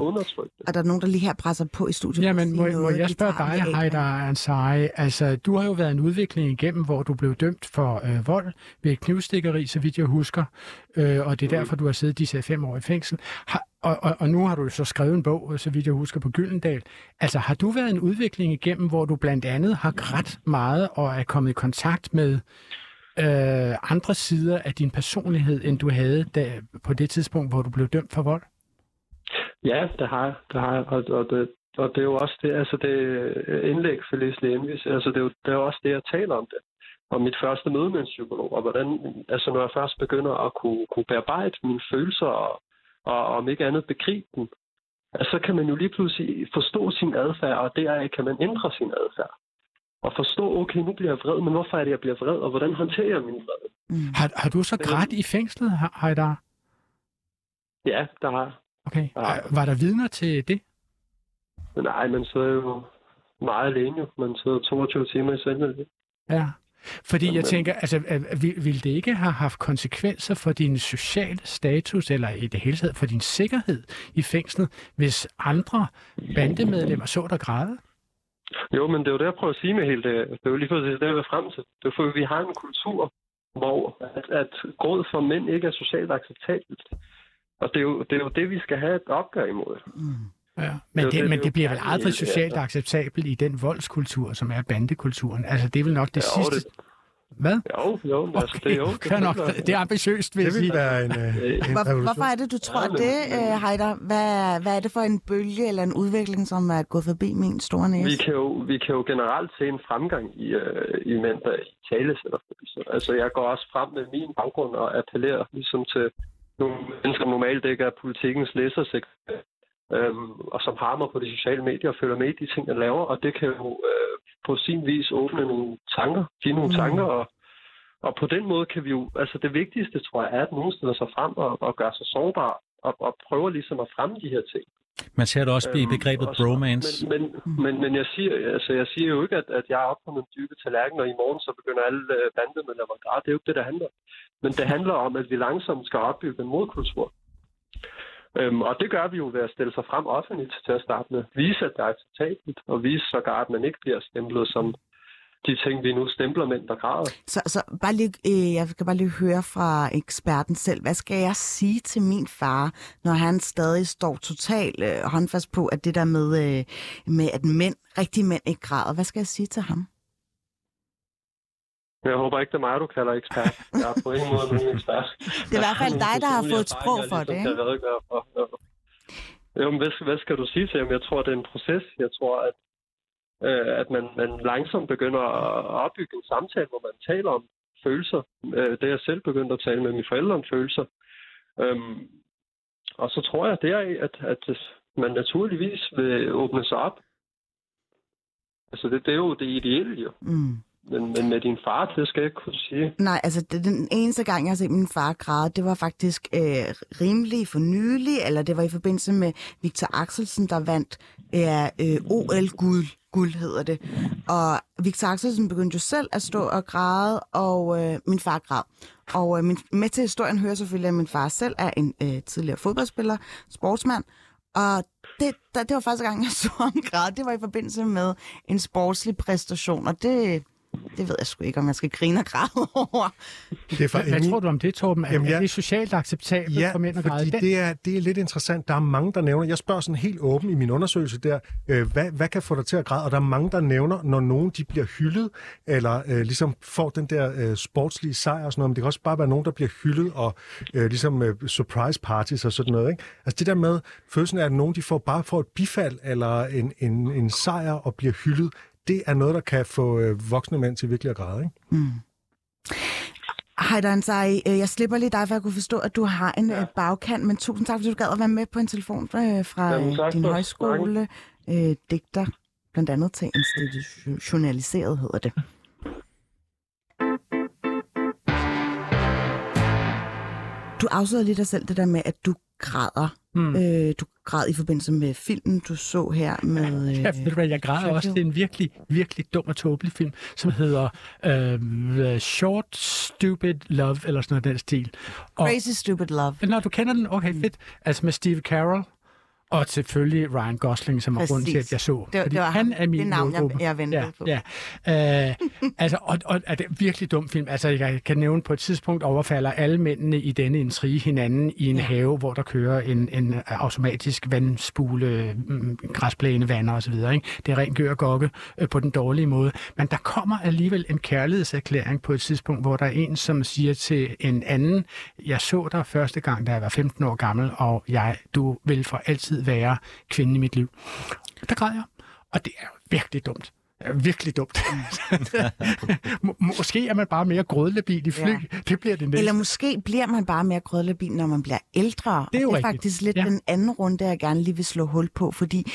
Og der er nogen, der lige her presser på i studiet. Jamen, må, må jeg spørge dig. Heider Ansari? Altså, du har jo været en udvikling igennem, hvor du blev dømt for øh, vold ved et knivstikkeri, så vidt jeg husker, øh, og det er derfor, du har siddet disse fem år i fængsel. Har, og, og, og nu har du jo så skrevet en bog, så vidt jeg husker, på Gyldendal. Altså, har du været en udvikling igennem, hvor du blandt andet har grædt meget og er kommet i kontakt med øh, andre sider af din personlighed, end du havde da, på det tidspunkt, hvor du blev dømt for vold? Ja, det har jeg. Det har jeg. Og, og, det, og det er jo også det, altså det øh, indlæg for Leslie altså det er, jo, det er jo også det, jeg taler om det. Og mit første møde med en psykolog, og hvordan, altså når jeg først begynder at kunne, kunne bearbejde mine følelser, og, og om ikke andet begribe dem, altså, så kan man jo lige pludselig forstå sin adfærd, og deraf kan man ændre sin adfærd. Og forstå, okay, nu bliver jeg vred, men hvorfor er det, jeg bliver vred, og hvordan håndterer jeg min vrede? Mm. Har, har du så grædt i fængslet, Heider? Ja, der har jeg. Okay. Ja. Var der vidner til det? Men nej, man sidder jo meget alene. jo. Man sidder 22 timer i selve Ja. Fordi jeg Jamen. tænker, altså, øh, vil, vil det ikke have haft konsekvenser for din sociale status, eller i det hele taget for din sikkerhed i fængslet, hvis andre bandemedlemmer så dig græde? Jo, men det er jo det, jeg prøver at sige med hele det. Det er jo lige præcis det, jeg vil frem til. Det er for, at vi har en kultur, hvor at, at gråd for mænd ikke er socialt acceptabelt. Og det er, jo, det er jo det, vi skal have et opgør imod. Mm. Ja. Men, det, det, men det det er bliver jo vel aldrig socialt acceptabelt i den voldskultur, som er bandekulturen. Altså, det er vel nok det Jo, sidste... det- Hvad? Jo, jo, men altså, det er jo... fair nok. Det er ambitiøst, vil jeg Det sige. være en, øh, en Hvor, hvorfor er det, du tror Ja, men- det, øh, Heider? Hvad, hvad er det for en bølge eller en udvikling, som er gået forbi min store næse? Vi kan, jo, vi kan jo generelt se en fremgang i, øh, i mænd, der i tale sætter følelser. Altså, jeg går også frem med min baggrund og appellerer ligesom til nogle mennesker, normalt ikke er politikens læsersekretær, øhm, og som har mig på de sociale medier og følger med i de ting, jeg laver, og det kan jo øh, på sin vis åbne nogle tanker, give nogle Mm. tanker, og, og på den måde kan vi jo, altså det vigtigste, tror jeg, er, at nogen stiller sig frem og, og gør sig sårbar, og, og prøver ligesom at fremme de her ting. Man ser det også i Øhm, begrebet og så- bromance. Men, men, men, men jeg, siger, altså, jeg siger jo ikke, at, at jeg er oppe på den dybe tallerken, og i morgen så begynder alle øh, bandemedlemmer at græde. Det er jo ikke det, der handler. Men det handler om, at vi langsomt skal opbygge en modkultur. Øhm, og det gør vi jo ved at stille sig frem offentligt til at starte med. Vise, at det er acceptabelt, og vise sågar, at man ikke bliver stemplet som de ting, vi nu stempler mænd, der græder. Så, så bare lige, øh, jeg skal bare lige høre fra eksperten selv. Hvad skal jeg sige til min far, når han stadig står totalt øh, håndfast på, at det der med, øh, med at mænd, rigtige mænd ikke græder, hvad skal jeg sige til ham? Men jeg håber ikke, det er mig, du kalder ekspert. Jeg er på ingen måde nogen ekspert. Det er i hvert fald dig, der har fået et sprog for det, ikke? For. Jo. Men hvad, hvad skal du sige til ham? Jeg tror, det er en proces. Jeg tror, at, øh, at man, man langsomt begynder at opbygge en samtale, hvor man taler om følelser. Øh, det er jeg selv begyndt at tale med mine forældre om følelser. Øhm, og så tror jeg, det er, at, at man naturligvis vil åbne sig op. Altså, det, det er jo det ideelle, jo. Mm. Men, men med din far, det skal jeg ikke kunne sige. Nej, altså det, den eneste gang, jeg har set min far græde, det var faktisk øh, rimelig for nylig, eller det var i forbindelse med Victor Axelsen, der vandt ja, øh, OL-guld, guld hedder det. Og Victor Axelsen begyndte jo selv at stå og græde, og øh, min far græd. Og øh, min, med til historien hører selvfølgelig, at min far selv er en øh, tidligere fodboldspiller, sportsmand, og det, der, det var første gang, jeg så ham græde. Det var i forbindelse med en sportslig præstation, og det, det ved jeg sgu ikke, om jeg skal grine og græde over. Det er for, Hvad, tror du om det, Torben? Er, Jamen, er jeg- det socialt acceptabelt Ja, for mænd at græde? fordi det er, det er lidt interessant. Der er mange, der nævner, jeg spørger sådan helt åben i min undersøgelse der, øh, hvad, hvad kan få dig til at græde? Og der er mange, der nævner, når nogen de bliver hyldet, eller øh, ligesom får den der øh, sportslige sejr og sådan noget, men det kan også bare være nogen, der bliver hyldet, og øh, ligesom øh, surprise parties og sådan noget. Ikke? Altså det der med, følelsen af, at nogen de får bare får et bifald, eller en, en, en sejr og bliver hyldet, det er noget, der kan få øh, voksne mænd til virkelig at græde. Ikke? Mm. Hej, Sai. Øh, Jeg slipper lige dig, for jeg kunne forstå, at du har en ja. bagkant, men tusind tak, fordi du gad at være med på en telefon fra, fra Jamen, tak din højskole. Øh, digter blandt andet til institutionaliseret, hedder det. Du afslørede lige dig selv det der med, at du græder. Hmm. Øh, du græd i forbindelse med filmen, du så her med... Øh, Ja, ved du hvad, jeg græder også. Det er en virkelig, virkelig dum og tåbelig film, som hedder øh, Short Stupid Love, eller sådan noget den stil. Og, Crazy Stupid Love. Når du kender den, okay, Mm. fedt. Altså med Steve Carell, og selvfølgelig Ryan Gosling, som var Præcis. grunden til, at jeg så. Det, Fordi det var han er min det navn, jeg, målgruppe. jeg ventede Ja, på. ja. Øh, altså, og, og er det en virkelig dum film. Altså, jeg kan nævne, på et tidspunkt overfalder alle mændene i denne intrige hinanden i en ja. have, hvor der kører en, en automatisk vandspule, mm, græsplæne, vander osv. Ikke? Det er ren gør og gokke øh, på den dårlige måde. Men der kommer alligevel en kærlighedserklæring på et tidspunkt, hvor der er en, som siger til en anden, jeg så dig første gang, da jeg var 15 år gammel, og jeg, du vil for altid være kvinden i mit liv. Der græd jeg. Og det er virkelig dumt. Det er virkelig dumt. Må- Måske er man bare mere grødlabil i fly. Ja. Det bliver det næste. Eller måske bliver man bare mere grødlabil, når man bliver ældre. Det er jo og det er rigtigt. faktisk lidt Ja. den anden runde, jeg gerne lige vil slå hul på, fordi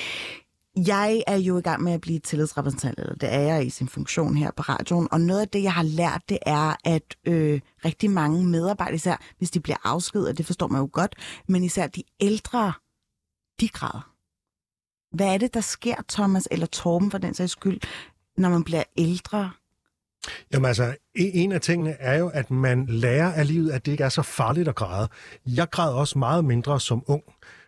jeg er jo i gang med at blive tillidsrepræsentant, eller det er jeg i sin funktion her på radioen, og noget af det, jeg har lært, det er, at øh, rigtig mange medarbejdere, især hvis de bliver afskedet, det forstår man jo godt, men især de ældre, de græder. Hvad er det, der sker, Thomas, eller Torben for den sags skyld, når man bliver ældre? Jamen altså, en en af tingene er jo, at man lærer af livet, at det ikke er så farligt at græde. Jeg græd også meget mindre som ung,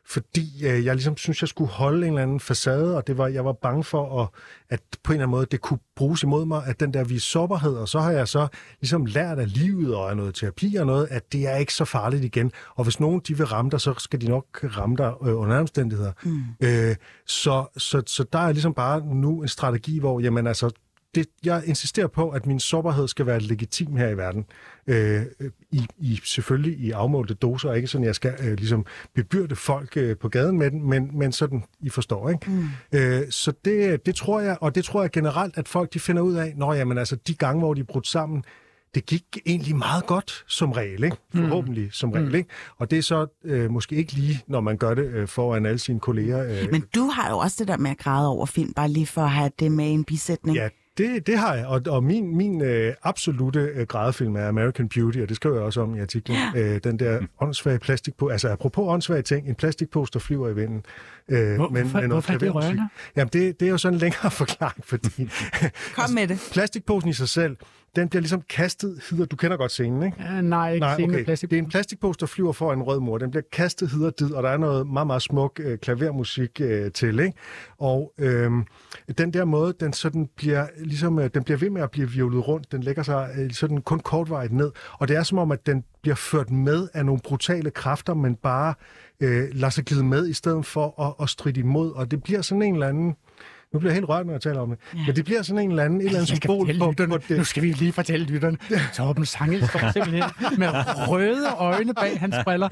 fordi øh, jeg ligesom synes, jeg skulle holde en eller anden facade, og det var, jeg var bange for, at, at på en eller anden måde, det kunne bruges imod mig, at den der vis sårbarhed, og så har jeg så ligesom lært af livet og af noget terapi og noget, at det er ikke så farligt igen. Og hvis nogen de vil ramme dig, så skal de nok ramme dig øh, under omstændigheder. Mm. Øh, så, så, så der er ligesom bare nu en strategi, hvor jamen altså, det, jeg insisterer på, at min sårbarhed skal være legitim her i verden. Øh, i, i, selvfølgelig i afmålte doser, ikke sådan, jeg skal øh, ligesom bebyrde folk øh, på gaden med den, men, men sådan, I forstår, ikke? Mm. Øh, så det, det tror jeg, og det tror jeg generelt, at folk de finder ud af, når jamen altså, de gange, hvor de er brudt sammen, det gik egentlig meget godt som regel, ikke? Forhåbentlig som regel, ikke? Og det er så øh, måske ikke lige, når man gør det øh, foran alle sine kolleger. Øh, Men du har jo også det der med at græde over film, bare lige for at have det med i en bisætning. Ja, det, det har jeg, og, og min, min øh, absolute øh, grædefilm er American Beauty, og det skriver jeg også om i artiklen. Ja. Øh, den der åndssvage plastikpose, altså apropos åndssvage ting, en plastikpose, der flyver i vinden. Øh, Hvor- hvorfor- hvorfor er det rørende? Jamen, det, det er jo sådan en længere forklaring, fordi Kom med det. plastikposen i sig selv, den bliver ligesom kastet hider. Du kender godt scenen, ikke? Ja, nej, ikke Nej, scenen okay. plastik. Det er en plastikpose, der flyver for en rød mor. Den bliver kastet hid og did, og der er noget meget, meget smuk øh, klavermusik øh, til. Ikke? Og øh, den der måde, den sådan bliver, ligesom, øh, den bliver ved med at blive virvlet rundt. Den lægger sig øh, sådan kun kortvarigt ned. Og det er som om, at den bliver ført med af nogle brutale kræfter, men bare øh, lader sig glide med, i stedet for at, at stride imod. Og det bliver sådan en eller anden... Nu bliver jeg helt rørt, når jeg taler om det. Ja. Men det bliver sådan en eller anden, et eller andet symbol på, lytterne. på det. Nu skal vi lige fortælle lytterne. Torben Sangel står simpelthen med røde øjne bag hans briller.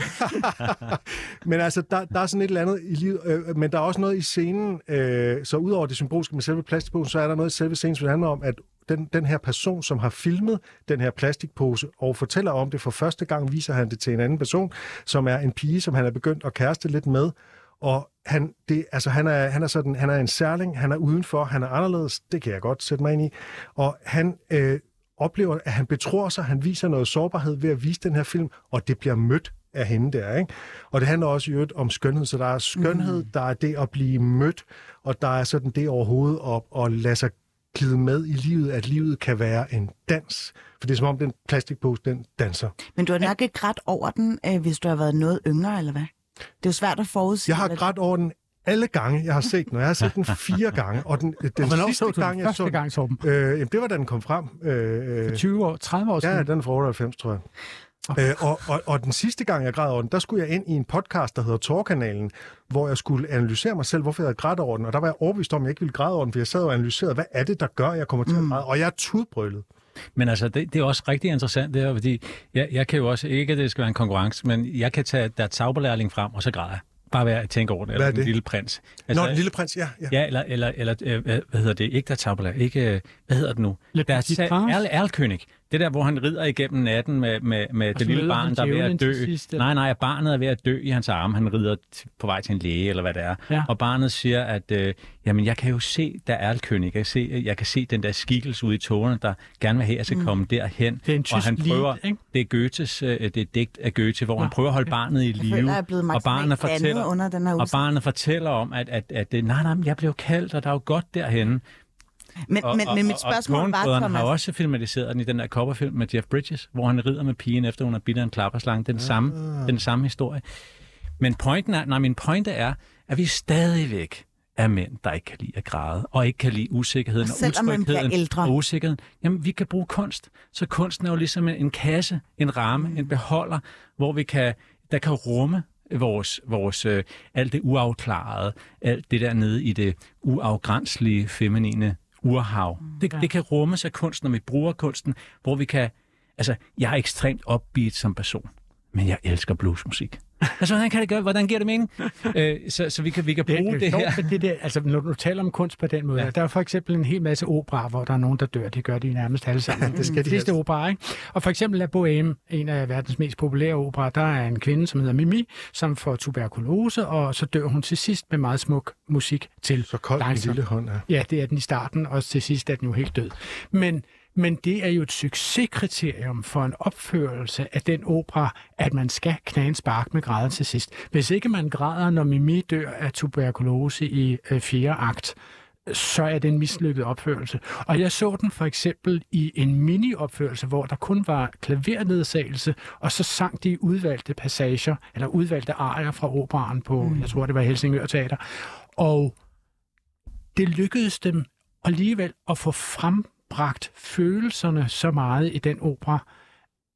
Men altså, der, der er sådan et eller andet i livet, øh, men der er også noget i scenen, øh, så udover det symbolske med selve plastikposen, så er der noget i selve scenen, som handler om, at den, den her person, som har filmet den her plastikpose og fortæller om det for første gang, viser han det til en anden person, som er en pige, som han er begyndt at kæreste lidt med, og han, det, altså, han, er, han, er sådan, han er en særling, han er udenfor, han er anderledes, det kan jeg godt sætte mig ind i, og han øh, oplever, at han betror sig, han viser noget sårbarhed ved at vise den her film, og det bliver mødt af hende der, ikke? Og det handler også i øvrigt om skønhed, så der er skønhed, mm. der er det at blive mødt, og der er sådan det overhovedet at, at lade sig glide med i livet, at livet kan være en dans. For det er som om den plastikpose, den danser. Men du har nok ikke grædt over den, øh, hvis du har været noget yngre, eller hvad? Det er jo svært at forudsige. Jeg har grædt over den alle gange, jeg har set den, og jeg har set den fire gange, og den, den Og sidste så gang, den jeg første så den, gang, Torben? øh, jamen, det var da den kom frem. Øh, øh, 20 år, 30 år siden? Ja, den er fra 98, tror jeg. Øh, og, og, og den sidste gang, jeg græd over den, der skulle jeg ind i en podcast, der hedder Torkanalen, hvor jeg skulle analysere mig selv, hvorfor jeg havde grædt over den. Og der var jeg overbevist om, at jeg ikke ville græde over den, for jeg sad og analyserede, hvad er det, der gør, at jeg kommer til at græde. Og jeg er tudbrøllet. Men altså, det, det er også rigtig interessant, det her, fordi jeg, jeg kan jo også, ikke at det skal være en konkurrence, men jeg kan tage der Zauberlærling frem, og så græder jeg. bare være at tænke over det. Hvad er eller det? Den lille prins. Altså, Nå, den lille prins, ja. ja. Ja, eller, eller, eller øh, hvad, hedder det? Ikke der tabula, ikke, øh, hvad hedder det nu? Le Der er? Erl, Erlkönig. Det der, hvor han rider igennem natten med, med, med det lille barn, han der er ved at dø. sidst, nej, nej, barnet er ved at dø i hans arme. Han rider t- på vej til en læge, eller hvad det er. Ja. Og barnet siger, at øh, jamen, jeg kan jo se, der er Erlkönig. Jeg kan, se, jeg kan se den der skikkelse ude i tårerne, der gerne vil have, at jeg skal Mm. komme derhen. Det er en og han prøver, lead, ikke? det er Goethes, øh, det er digt af Goethe, hvor han Nå, prøver at holde barnet i Jeg live. føler, jeg er blevet og barnet fortæller, under den her og barnet fortæller om, at, at, at, at nej, nej, jeg blev kaldt, og der er jo godt derhenne. Men, Og, men, og, men mit og- spørgsmål og var, Coen-brødrene Thomas... har også filmatiseret den i den der coverfilm med Jeff Bridges, hvor han rider med pigen efter hun har bidt af en klapperslange. Den, samme, den samme historie. Men pointen er, nej, min pointe er, at vi stadigvæk er mænd, der ikke kan lide at græde, og ikke kan lide usikkerheden Og og, utrygheden ældre. og usikkerheden. Jamen, vi kan bruge kunst. Så kunsten er jo ligesom en, en kasse, en ramme, en beholder, hvor vi kan, der kan rumme vores, vores øh, alt det uafklarede, alt det der nede i det uafgrænselige feminine urhav. Det, det kan rummes af kunsten, når vi bruger kunsten, hvor vi kan... Altså, jeg er ekstremt upbeat som person, men jeg elsker bluesmusik. Altså, hvordan kan det gøre? Hvordan giver det mening? øh, så, så vi kan, vi kan Det, bruge det, det, er her. det der, altså, når du taler om kunst på den måde, Ja. der er for eksempel en hel masse opera, hvor der er nogen, der dør. Det gør de nærmest alle sammen. Det skal de fleste helst. operaer, ikke? Og for eksempel La Bohème, en af verdens mest populære operer, der er en kvinde, som hedder Mimi, som får tuberkulose, og så dør hun til sidst med meget smuk musik til. Så kold langsomt. lille hånd er. Ja, det er den i starten, og til sidst er den jo helt død. Men, men det er jo et succeskriterium for en opførelse af den opera, at man skal knæde en spark med græde til sidst. Hvis ikke man græder, når Mimi dør af tuberkulose i øh, fjerde akt, så er det en mislykket opførelse. Og jeg så den for eksempel i en mini-opførelse, hvor der kun var klavernedsagelse, og så sang de udvalgte passager, eller udvalgte arier fra operaen på, mm. jeg tror det var Helsingør Teater. Og det lykkedes dem alligevel at få bragt følelserne så meget i den opera,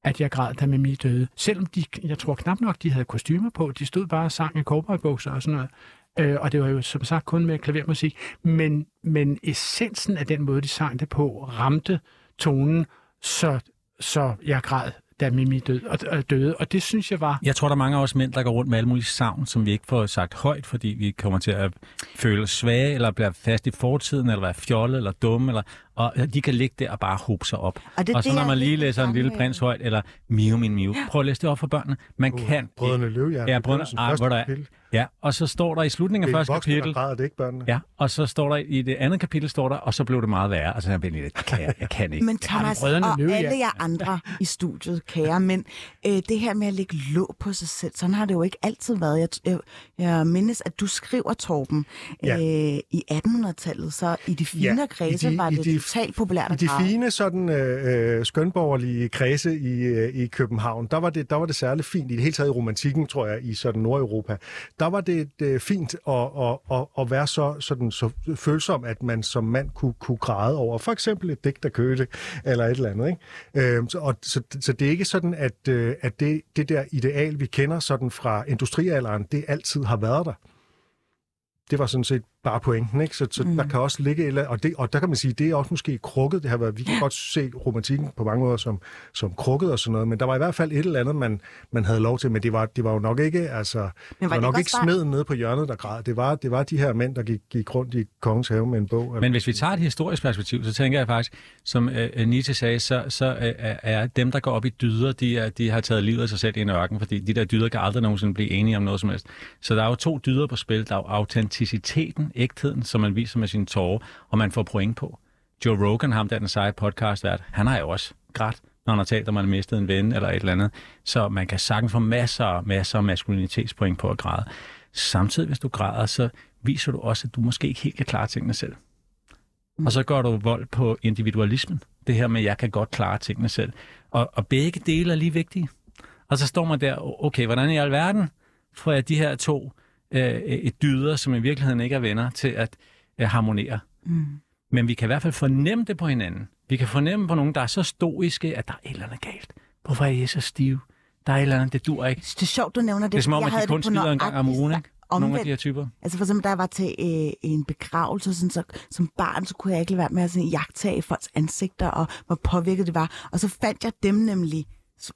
at jeg græd, da Mimi døde. Selvom de, jeg tror knap nok, de havde kostymer på. De stod bare og sang i cowboybukser og sådan noget. Øh, og det var jo som sagt kun med klavermusik. Men, men essensen af den måde, de sang det på, ramte tonen, så, så jeg græd, da Mimi døde. Og, og døde. Og det synes jeg var... Jeg tror, der er mange af os mænd, der går rundt med alle mulige savn, som vi ikke får sagt højt, fordi vi kommer til at føle os svage, eller blive fast i fortiden, eller være fjollet, eller dumme, eller, og de kan ligge der og bare hobe sig op. Og det og så det, når man lige læser en lille prins højt, eller Mio min Mio, prøv at læse det op for børnene. Man Uh, kan Brødrene Løvehjerte. Ja, brødrene- Begyndelsen, ej, første hvor der er-. Ja, og så står der i slutningen Det af første voksne, kapitel, det er ikke børnene. Ja, og så står der i det andet kapitel, står der, og så blev det meget værre. Altså, jeg, jeg, kan, jeg, jeg kan ikke. Men Thomas og Løvehjerte. alle jer andre i studiet, kære, men øh, det her med at lægge låg på sig selv, sådan har det jo ikke altid været. Jeg, jeg, jeg mindes, at du skriver, Torben, Ja. øh, i 1800-tallet, så i de fine Ja, i kredse de- var i det de- totalt populært I at de græde. fine sådan øh, øh, skønborgerlige kredse i, øh, i København, der var, det, der var det særligt fint, i det hele taget i romantikken, tror jeg, i sådan Nordeuropa, der var det øh, fint at, at, at, at være så, sådan, så følsom, at man som mand kunne, kunne græde over for eksempel et digt der Køte, eller et eller andet. Ikke? Øh, så, og, så, så det er ikke sådan, at, øh, at det, det der ideal, vi kender sådan fra industrialderen, det altid har været der. Det var sådan set bare pointen, ikke? Så, så mm. der kan også ligge, et eller- og, det, og der kan man sige, det er også måske krukket, det har været, vi kan godt se romantikken på mange måder som, som krukket og sådan noget, men der var i hvert fald et eller andet, man, man havde lov til, men det var, det var jo nok ikke, altså, det var, det nok ikke smeden nede på hjørnet, der græd. Det var, det var de her mænd, der gik, gik rundt i kongens have med en bog. Men hvis vi tager et historisk perspektiv, så tænker jeg faktisk, som øh, Nietzsche sagde, så, så øh, er dem, der går op i dyder, de, er, de har taget livet af sig selv i en ørken, fordi de der dyder kan aldrig nogensinde blive enige om noget som helst. Så der er jo to dyder på spil. Der er jo autenticiteten, ægtheden, som man viser med sine tårer, og man får point på. Joe Rogan, ham der den seje podcast vært, han har jo også grædt, når han har talt om, at har mistet en ven eller et eller andet. Så man kan sagtens få masser og masser af maskulinitetspoint på at græde. Samtidig, hvis du græder, så viser du også, at du måske ikke helt kan klare tingene selv. Og så går du vold på individualismen. Det her med, at jeg kan godt klare tingene selv. Og, og begge dele er lige vigtige. Og så står man der, okay, hvordan i alverden får jeg de her to øh, et dyder, som i virkeligheden ikke er venner, til at øh, harmonere. Mm. Men vi kan i hvert fald fornemme det på hinanden. Vi kan fornemme på nogen, der er så stoiske, at der er et eller andet galt. Hvorfor er I så stive? Der er et eller andet, det dur ikke. Det er sjovt, du nævner det. Det er som om, jeg at de kun skider en gang om ugen, ikke? Nogle af omvendt. de her typer. Altså for eksempel, da jeg var til øh, en begravelse, sådan, så, som barn, så kunne jeg ikke lade være med at sådan, jagtage folks ansigter, og hvor påvirket det var. Og så fandt jeg dem nemlig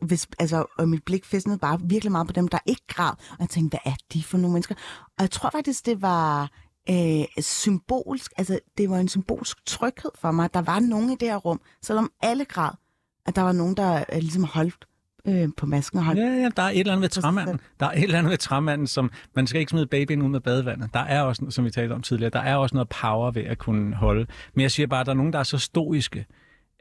hvis, altså, og mit blik fæstnede bare virkelig meget på dem, der ikke græd. Og jeg tænkte, hvad er de for nogle mennesker? Og jeg tror faktisk, det var øh, symbolsk, altså det var en symbolsk tryghed for mig, at der var nogen i det her rum, selvom alle græd, at der var nogen, der øh, ligesom holdt øh, på masken og holdt Ja, ja, der er et eller andet ved træmanden. Der er et eller andet ved træmanden, som man skal ikke smide babyen ud med badevandet. Der er også, som vi talte om tidligere, der er også noget power ved at kunne holde. Men jeg siger bare, at der er nogen, der er så stoiske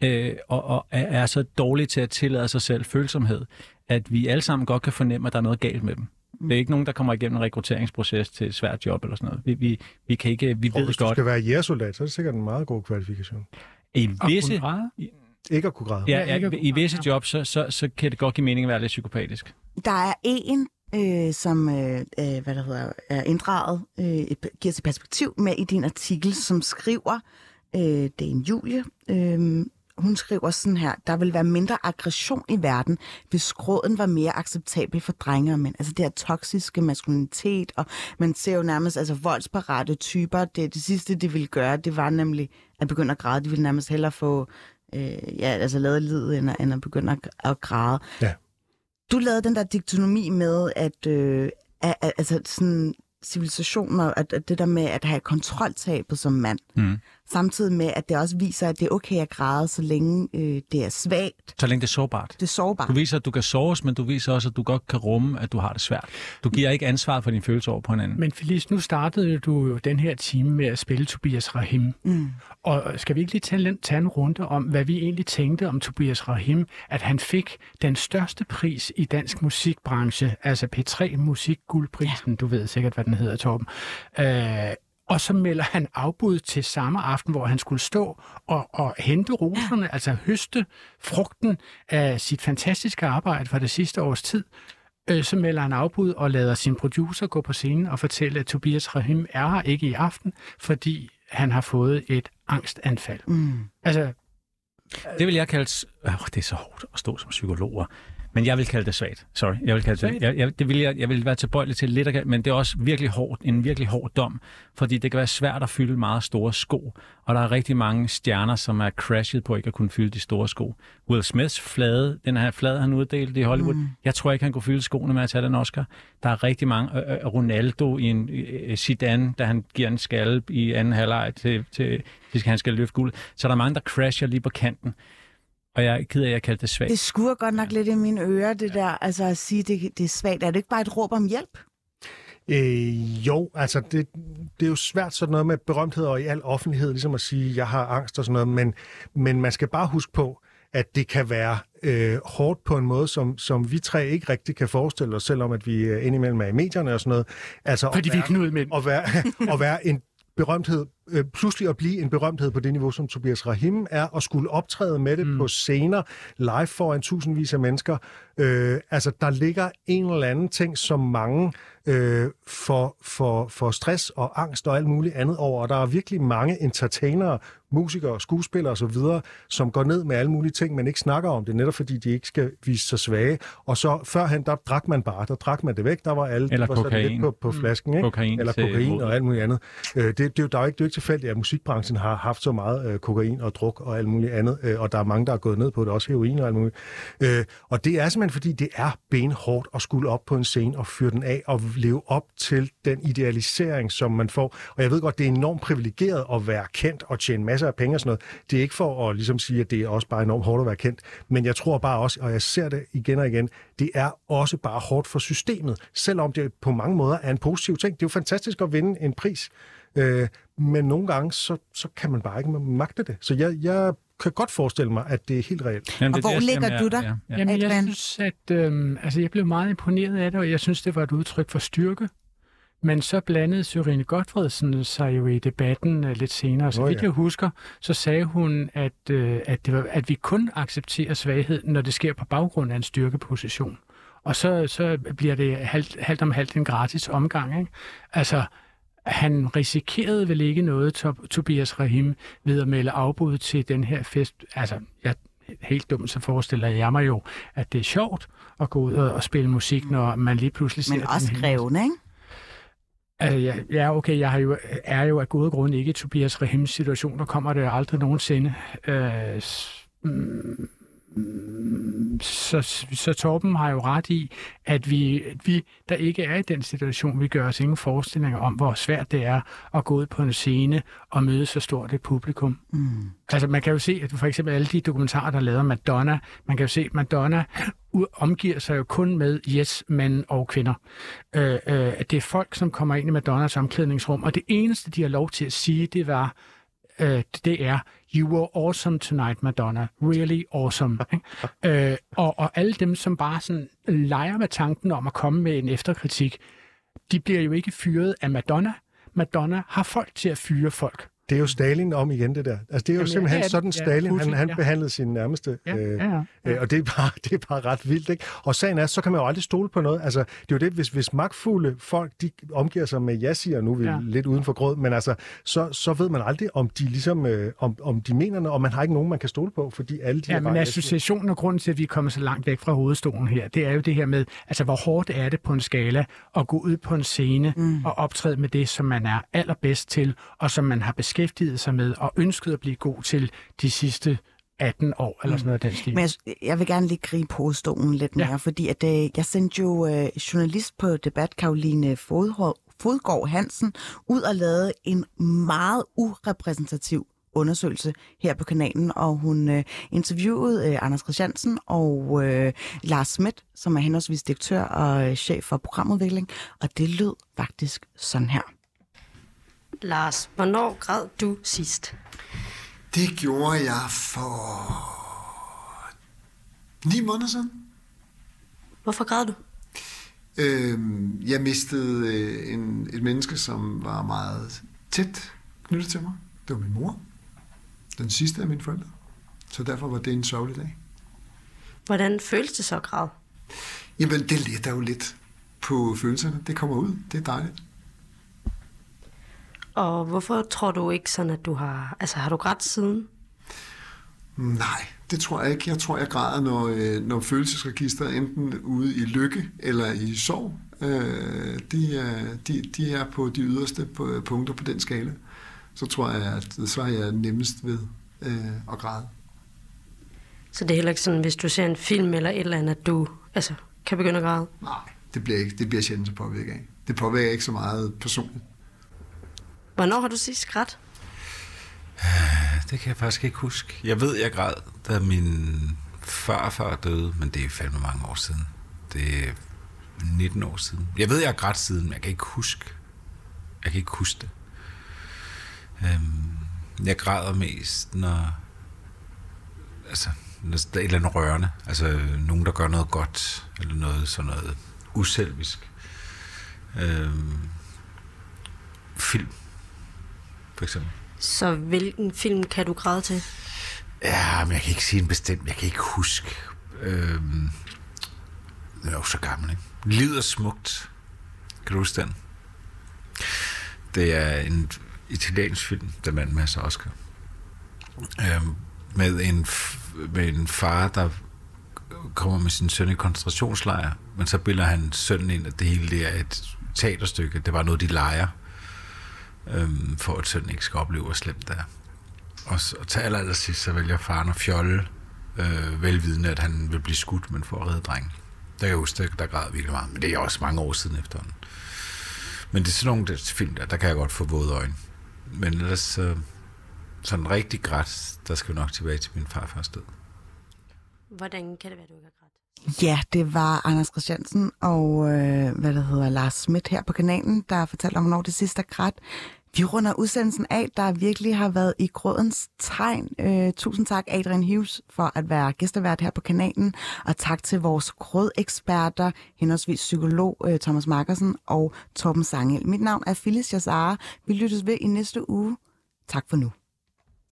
øh, og, og er, så dårlige til at tillade sig selv følsomhed, at vi alle sammen godt kan fornemme, at der er noget galt med dem. Det er ikke nogen, der kommer igennem en rekrutteringsproces til et svært job eller sådan noget. Vi, vi, vi kan ikke, vi Og ved hvis du godt, skal være jægersoldat, så er det sikkert en meget god kvalifikation. i visse. Ikke at kunne græde. ja, Ja, ikke ja, at- i visse jobs, så, så, så kan det godt give mening at være lidt psykopatisk. Der er en, øh, som øh, øh, hvad der hedder, er inddraget, øh, et- giver sig perspektiv med i din artikel, som skriver, øh, det er en Julie, øh, hun skriver sådan her, der vil være mindre aggression i verden, hvis skråden var mere acceptabel for drenge og mænd. Altså det her toksiske maskulinitet, og man ser jo nærmest altså voldsparate typer. Det, det sidste, de ville gøre, det var nemlig at begynde at græde. De ville nærmest hellere få øh, ja, altså lavet livet, end, at- end at begynde at, at græde. Ja. Du lavede den der diktonomi med, at, øh, at, at altså sådan civilisationer, at, at det der med at have kontroltabet som mand, Mm. Samtidig med, at det også viser, at det er okay at græde, så længe øh, det er svagt, Så længe det er sårbart. det er sårbart. Du viser, at du kan såres, men du viser også, at du godt kan rumme, at du har det svært. Du giver ikke ansvar for dine følelser over på hinanden. Men Felice, nu startede du jo den her time med at spille Tobias Rahim. Mm. Og skal vi ikke lige tage, en- tage en runde om, hvad vi egentlig tænkte om Tobias Rahim, at han fik den største pris i dansk musikbranche, altså P3 Musikguldprisen, ja. du ved sikkert, hvad den hedder, Torben. Øh, og så melder han afbud til samme aften, hvor han skulle stå og, og hente roserne, ja. altså høste frugten af sit fantastiske arbejde fra det sidste års tid. Øh, så melder han afbud og lader sin producer gå på scenen og fortælle, at Tobias Rahim er her ikke i aften, fordi han har fået et angstanfald. Mm. Altså, Det vil jeg kalde... s- Øh, det er så hårdt at stå som psykologer. Men jeg vil kalde det svagt. Sorry. Jeg vil kalde det, jeg, jeg, det vil jeg, jeg vil være tilbøjelig til lidt at men det er også virkelig hårdt, en virkelig hård dom, fordi det kan være svært at fylde meget store sko, og der er rigtig mange stjerner, som er crashet på ikke at kunne fylde de store sko. Will Smiths flade, den her flade, han uddelte i Hollywood, mm. jeg tror ikke, han kunne fylde skoene med at tage den Oscar. Der er rigtig mange. Øh, Ronaldo i en øh, Zidane, da han giver en skalle i anden halvleg til, til, til han skal løfte guld. Så der er mange, der crasher lige på kanten. Og jeg er ked af, at jeg kaldte det svagt. Det skurrer godt nok lidt i mine ører, det der, altså at sige, det, det er svagt. Er det ikke bare et råb om hjælp? Øh, jo, altså det, det er jo svært sådan noget med berømthed og i al offentlighed, ligesom at sige, jeg har angst og sådan noget, men, men man skal bare huske på, at det kan være øh, hårdt på en måde, som, som vi tre ikke rigtig kan forestille os, selvom at vi øh, indimellem er i medierne og sådan noget. Altså, fordi at vi er være, knudmænd. at være, at være en berømthed, øh, pludselig at blive en berømthed på det niveau, som Tobias Rahim er, og skulle optræde med det mm. på scener, live foran tusindvis af mennesker. Øh, altså, der ligger en eller anden ting, som mange øh, for, for, for stress og angst og alt muligt andet over. Og der er virkelig mange entertainere, musikere, skuespillere osv., som går ned med alle mulige ting, men ikke snakker om det, netop fordi de ikke skal vise sig svage. Og så førhen, der drak man bare, der drak man det væk, der var alle Eller var sådan kokain. lidt på, på flasken, ikke? Kokain eller til kokain modet. og alt muligt andet. Øh, det, det, er jo, der er jo ikke, det er jo ikke tilfældigt, at musikbranchen har haft så meget øh, kokain og druk og alt muligt andet, øh, og der er mange, der er gået ned på det, også heroin og alt muligt. Øh, og det er simpelthen, fordi det er benhårdt at skulle op på en scene og fyre den af og leve op til den idealisering, som man får. Og jeg ved godt, det er enormt privilegeret at være kendt og tjene masser af penge og sådan noget. Det er ikke for at ligesom sige, at det er også bare enormt hårdt at være kendt, men jeg tror bare også, og jeg ser det igen og igen, det er også bare hårdt for systemet, selvom det på mange måder er en positiv ting. Det er jo fantastisk at vinde en pris, øh, men nogle gange, så, så kan man bare ikke magte det. Så jeg, jeg kan godt forestille mig, at det er helt reelt. Jamen, Og det er hvor det, ligger men du der? Ja, ja. Jamen, jeg synes, at øhm, altså, jeg blev meget imponeret af det, og jeg synes, det var et udtryk for styrke. Men så blandede Sørine Godfredsen sig jo i debatten uh, lidt senere. Så vidt jeg husker, så sagde hun, at, øh, at, det var, at vi kun accepterer svaghed, når det sker på baggrund af en styrkeposition. Og så, så bliver det halvt, halvt om halvt en gratis omgang. Ikke? Altså, han risikerede vel ikke noget, Tob- Tobias Rahim, ved at melde afbud til den her fest. Altså, jeg, helt dumt, så forestiller jeg mig jo, at det er sjovt at gå ud og, og spille musik, når man lige pludselig ser Men også krævende, ikke? Altså, ja, ja, okay, jeg har jo, er jo af gode grunde ikke i Tobias Rahims situation, der kommer det aldrig nogensinde. Øh, mm, så, så Torben har jo ret i, at vi, vi, der ikke er i den situation, vi gør os ingen forestillinger om, hvor svært det er at gå ud på en scene og møde så stort et publikum. Mm. Altså man kan jo se, at for eksempel alle de dokumentarer, der er om Madonna, man kan jo se, at Madonna omgiver sig jo kun med yes, mænd og kvinder. Øh, øh, det er folk, som kommer ind i Madonnas omklædningsrum, og det eneste, de har lov til at sige, det var, øh, det er, you were awesome tonight, Madonna. Really awesome. øh, og, og alle dem, som bare sådan leger med tanken om at komme med en efterkritik, de bliver jo ikke fyret af Madonna. Madonna har folk til at fyre folk. Det er jo Stalin om igen, det der. Altså, det er jo Jamen, simpelthen ja, ja, sådan, ja, Stalin, Putin, han, han ja. behandlede sine nærmeste. Ja, øh, ja, ja. Øh, og det er, bare, det er bare ret vildt, ikke? Og sagen er, så kan man jo aldrig stole på noget. Altså, det er jo det, hvis, hvis magtfulde folk, de omgiver sig med ja siger, nu er vi Ja. lidt uden for grød, men altså, så, så ved man aldrig, om de ligesom, øh, om, om de mener noget, og man har ikke nogen, man kan stole på, fordi alle de Ja, men associationen og grunden til, at vi er kommet så langt væk fra hovedstolen her, det er jo det her med, altså hvor hårdt er det på en skala at gå ud på en scene mm. og optræde med det, som man er allerbedst til, og som man har beskæftiget sig med og ønsket at blive god til de sidste 18 år, eller sådan noget af den stil. Men jeg, jeg vil gerne lige gribe hovedstolen lidt Ja. mere, fordi at, øh, jeg sendte jo øh, journalist på debat, Karoline Fodhår, Fodgård Hansen, ud og lavede en meget urepræsentativ undersøgelse her på kanalen, og hun øh, interviewede øh, Anders Christiansen og øh, Lars Schmidt, som er henholdsvis direktør og øh, chef for programudvikling, og det lød faktisk sådan her. Lars, hvornår græd du sidst? Det gjorde jeg for ni måneder siden. Hvorfor græd du? Øhm, jeg mistede øh, en, et menneske, som var meget tæt knyttet til mig. Det var min mor. Den sidste af mine forældre. Så derfor var det en sørgelig dag. Hvordan føles det så at græde? Jamen, det letter jo lidt på følelserne. Det kommer ud. Det er dejligt. Og hvorfor tror du ikke sådan, at du har... Altså, har du grædt siden? Nej, det tror jeg ikke. Jeg tror, jeg græder, når, øh, når følelsesregisteret enten ude i lykke eller i sorg, øh, de, er, de, de er på de yderste på- punkter på den skala. Så tror jeg, at så er jeg nemmest ved øh, at græde. Så det er heller ikke sådan, hvis du ser en film eller et eller andet, at du altså, kan begynde at græde? Nej, det bliver, ikke, det bliver sjældent så påvirket af. Det påvirker ikke så meget personligt. Hvornår har du sidst grædt? Det kan jeg faktisk ikke huske. Jeg ved, jeg græd, da min farfar døde, men det er fandme mange år siden. Det er 19 år siden. Jeg ved, jeg har grædt siden, men jeg kan ikke huske. Jeg kan ikke huske det. Øhm, jeg græder mest, når... Altså, når der er et eller andet rørende. Altså, nogen, der gør noget godt, eller noget sådan noget uselvisk. Øhm, film, for eksempel. Så hvilken film kan du græde til? Ja, men jeg kan ikke sige en bestemt. Jeg kan ikke huske. Øhm, jeg er jo så gammel, ikke? Livet er smukt. Kan du huske den? Det er en italiensk film, der vandt masser af Oscar. Øhm, med, en, med en far, der kommer med sin søn i koncentrationslejr, men så bilder han sønnen ind, at det hele det er et teaterstykke. Det var noget, de leger, øhm, for at sønnen ikke skal opleve, hvor slemt det er. Og, så, og til aller, aller sidst, så vælger faren at fjolle, øh, velvidende, at han vil blive skudt, men for at redde drengen. Der kan jeg huske, der, der græd virkelig meget, men det er også mange år siden efterhånden. Men det er sådan nogle der, film, der, der kan jeg godt få våde øjne. Men ellers øh, sådan rigtig græt, der skal vi nok tilbage til min farfars død. Hvordan kan det være, du ikke har grædt? Ja, det var Anders Christiansen og øh, hvad det hedder, Lars Schmidt her på kanalen, der fortalte om, hvornår det sidste er. Vi runder udsendelsen af, der virkelig har været i grådens tegn. Øh, tusind tak, Adrian Hughes, for at være gæstevært her på kanalen. Og tak til vores grådeksperter, henholdsvis psykolog øh, Thomas Markersen og Torben Sangel. Mit navn er Phyllis Jassara. Vi lyttes ved i næste uge. Tak for nu.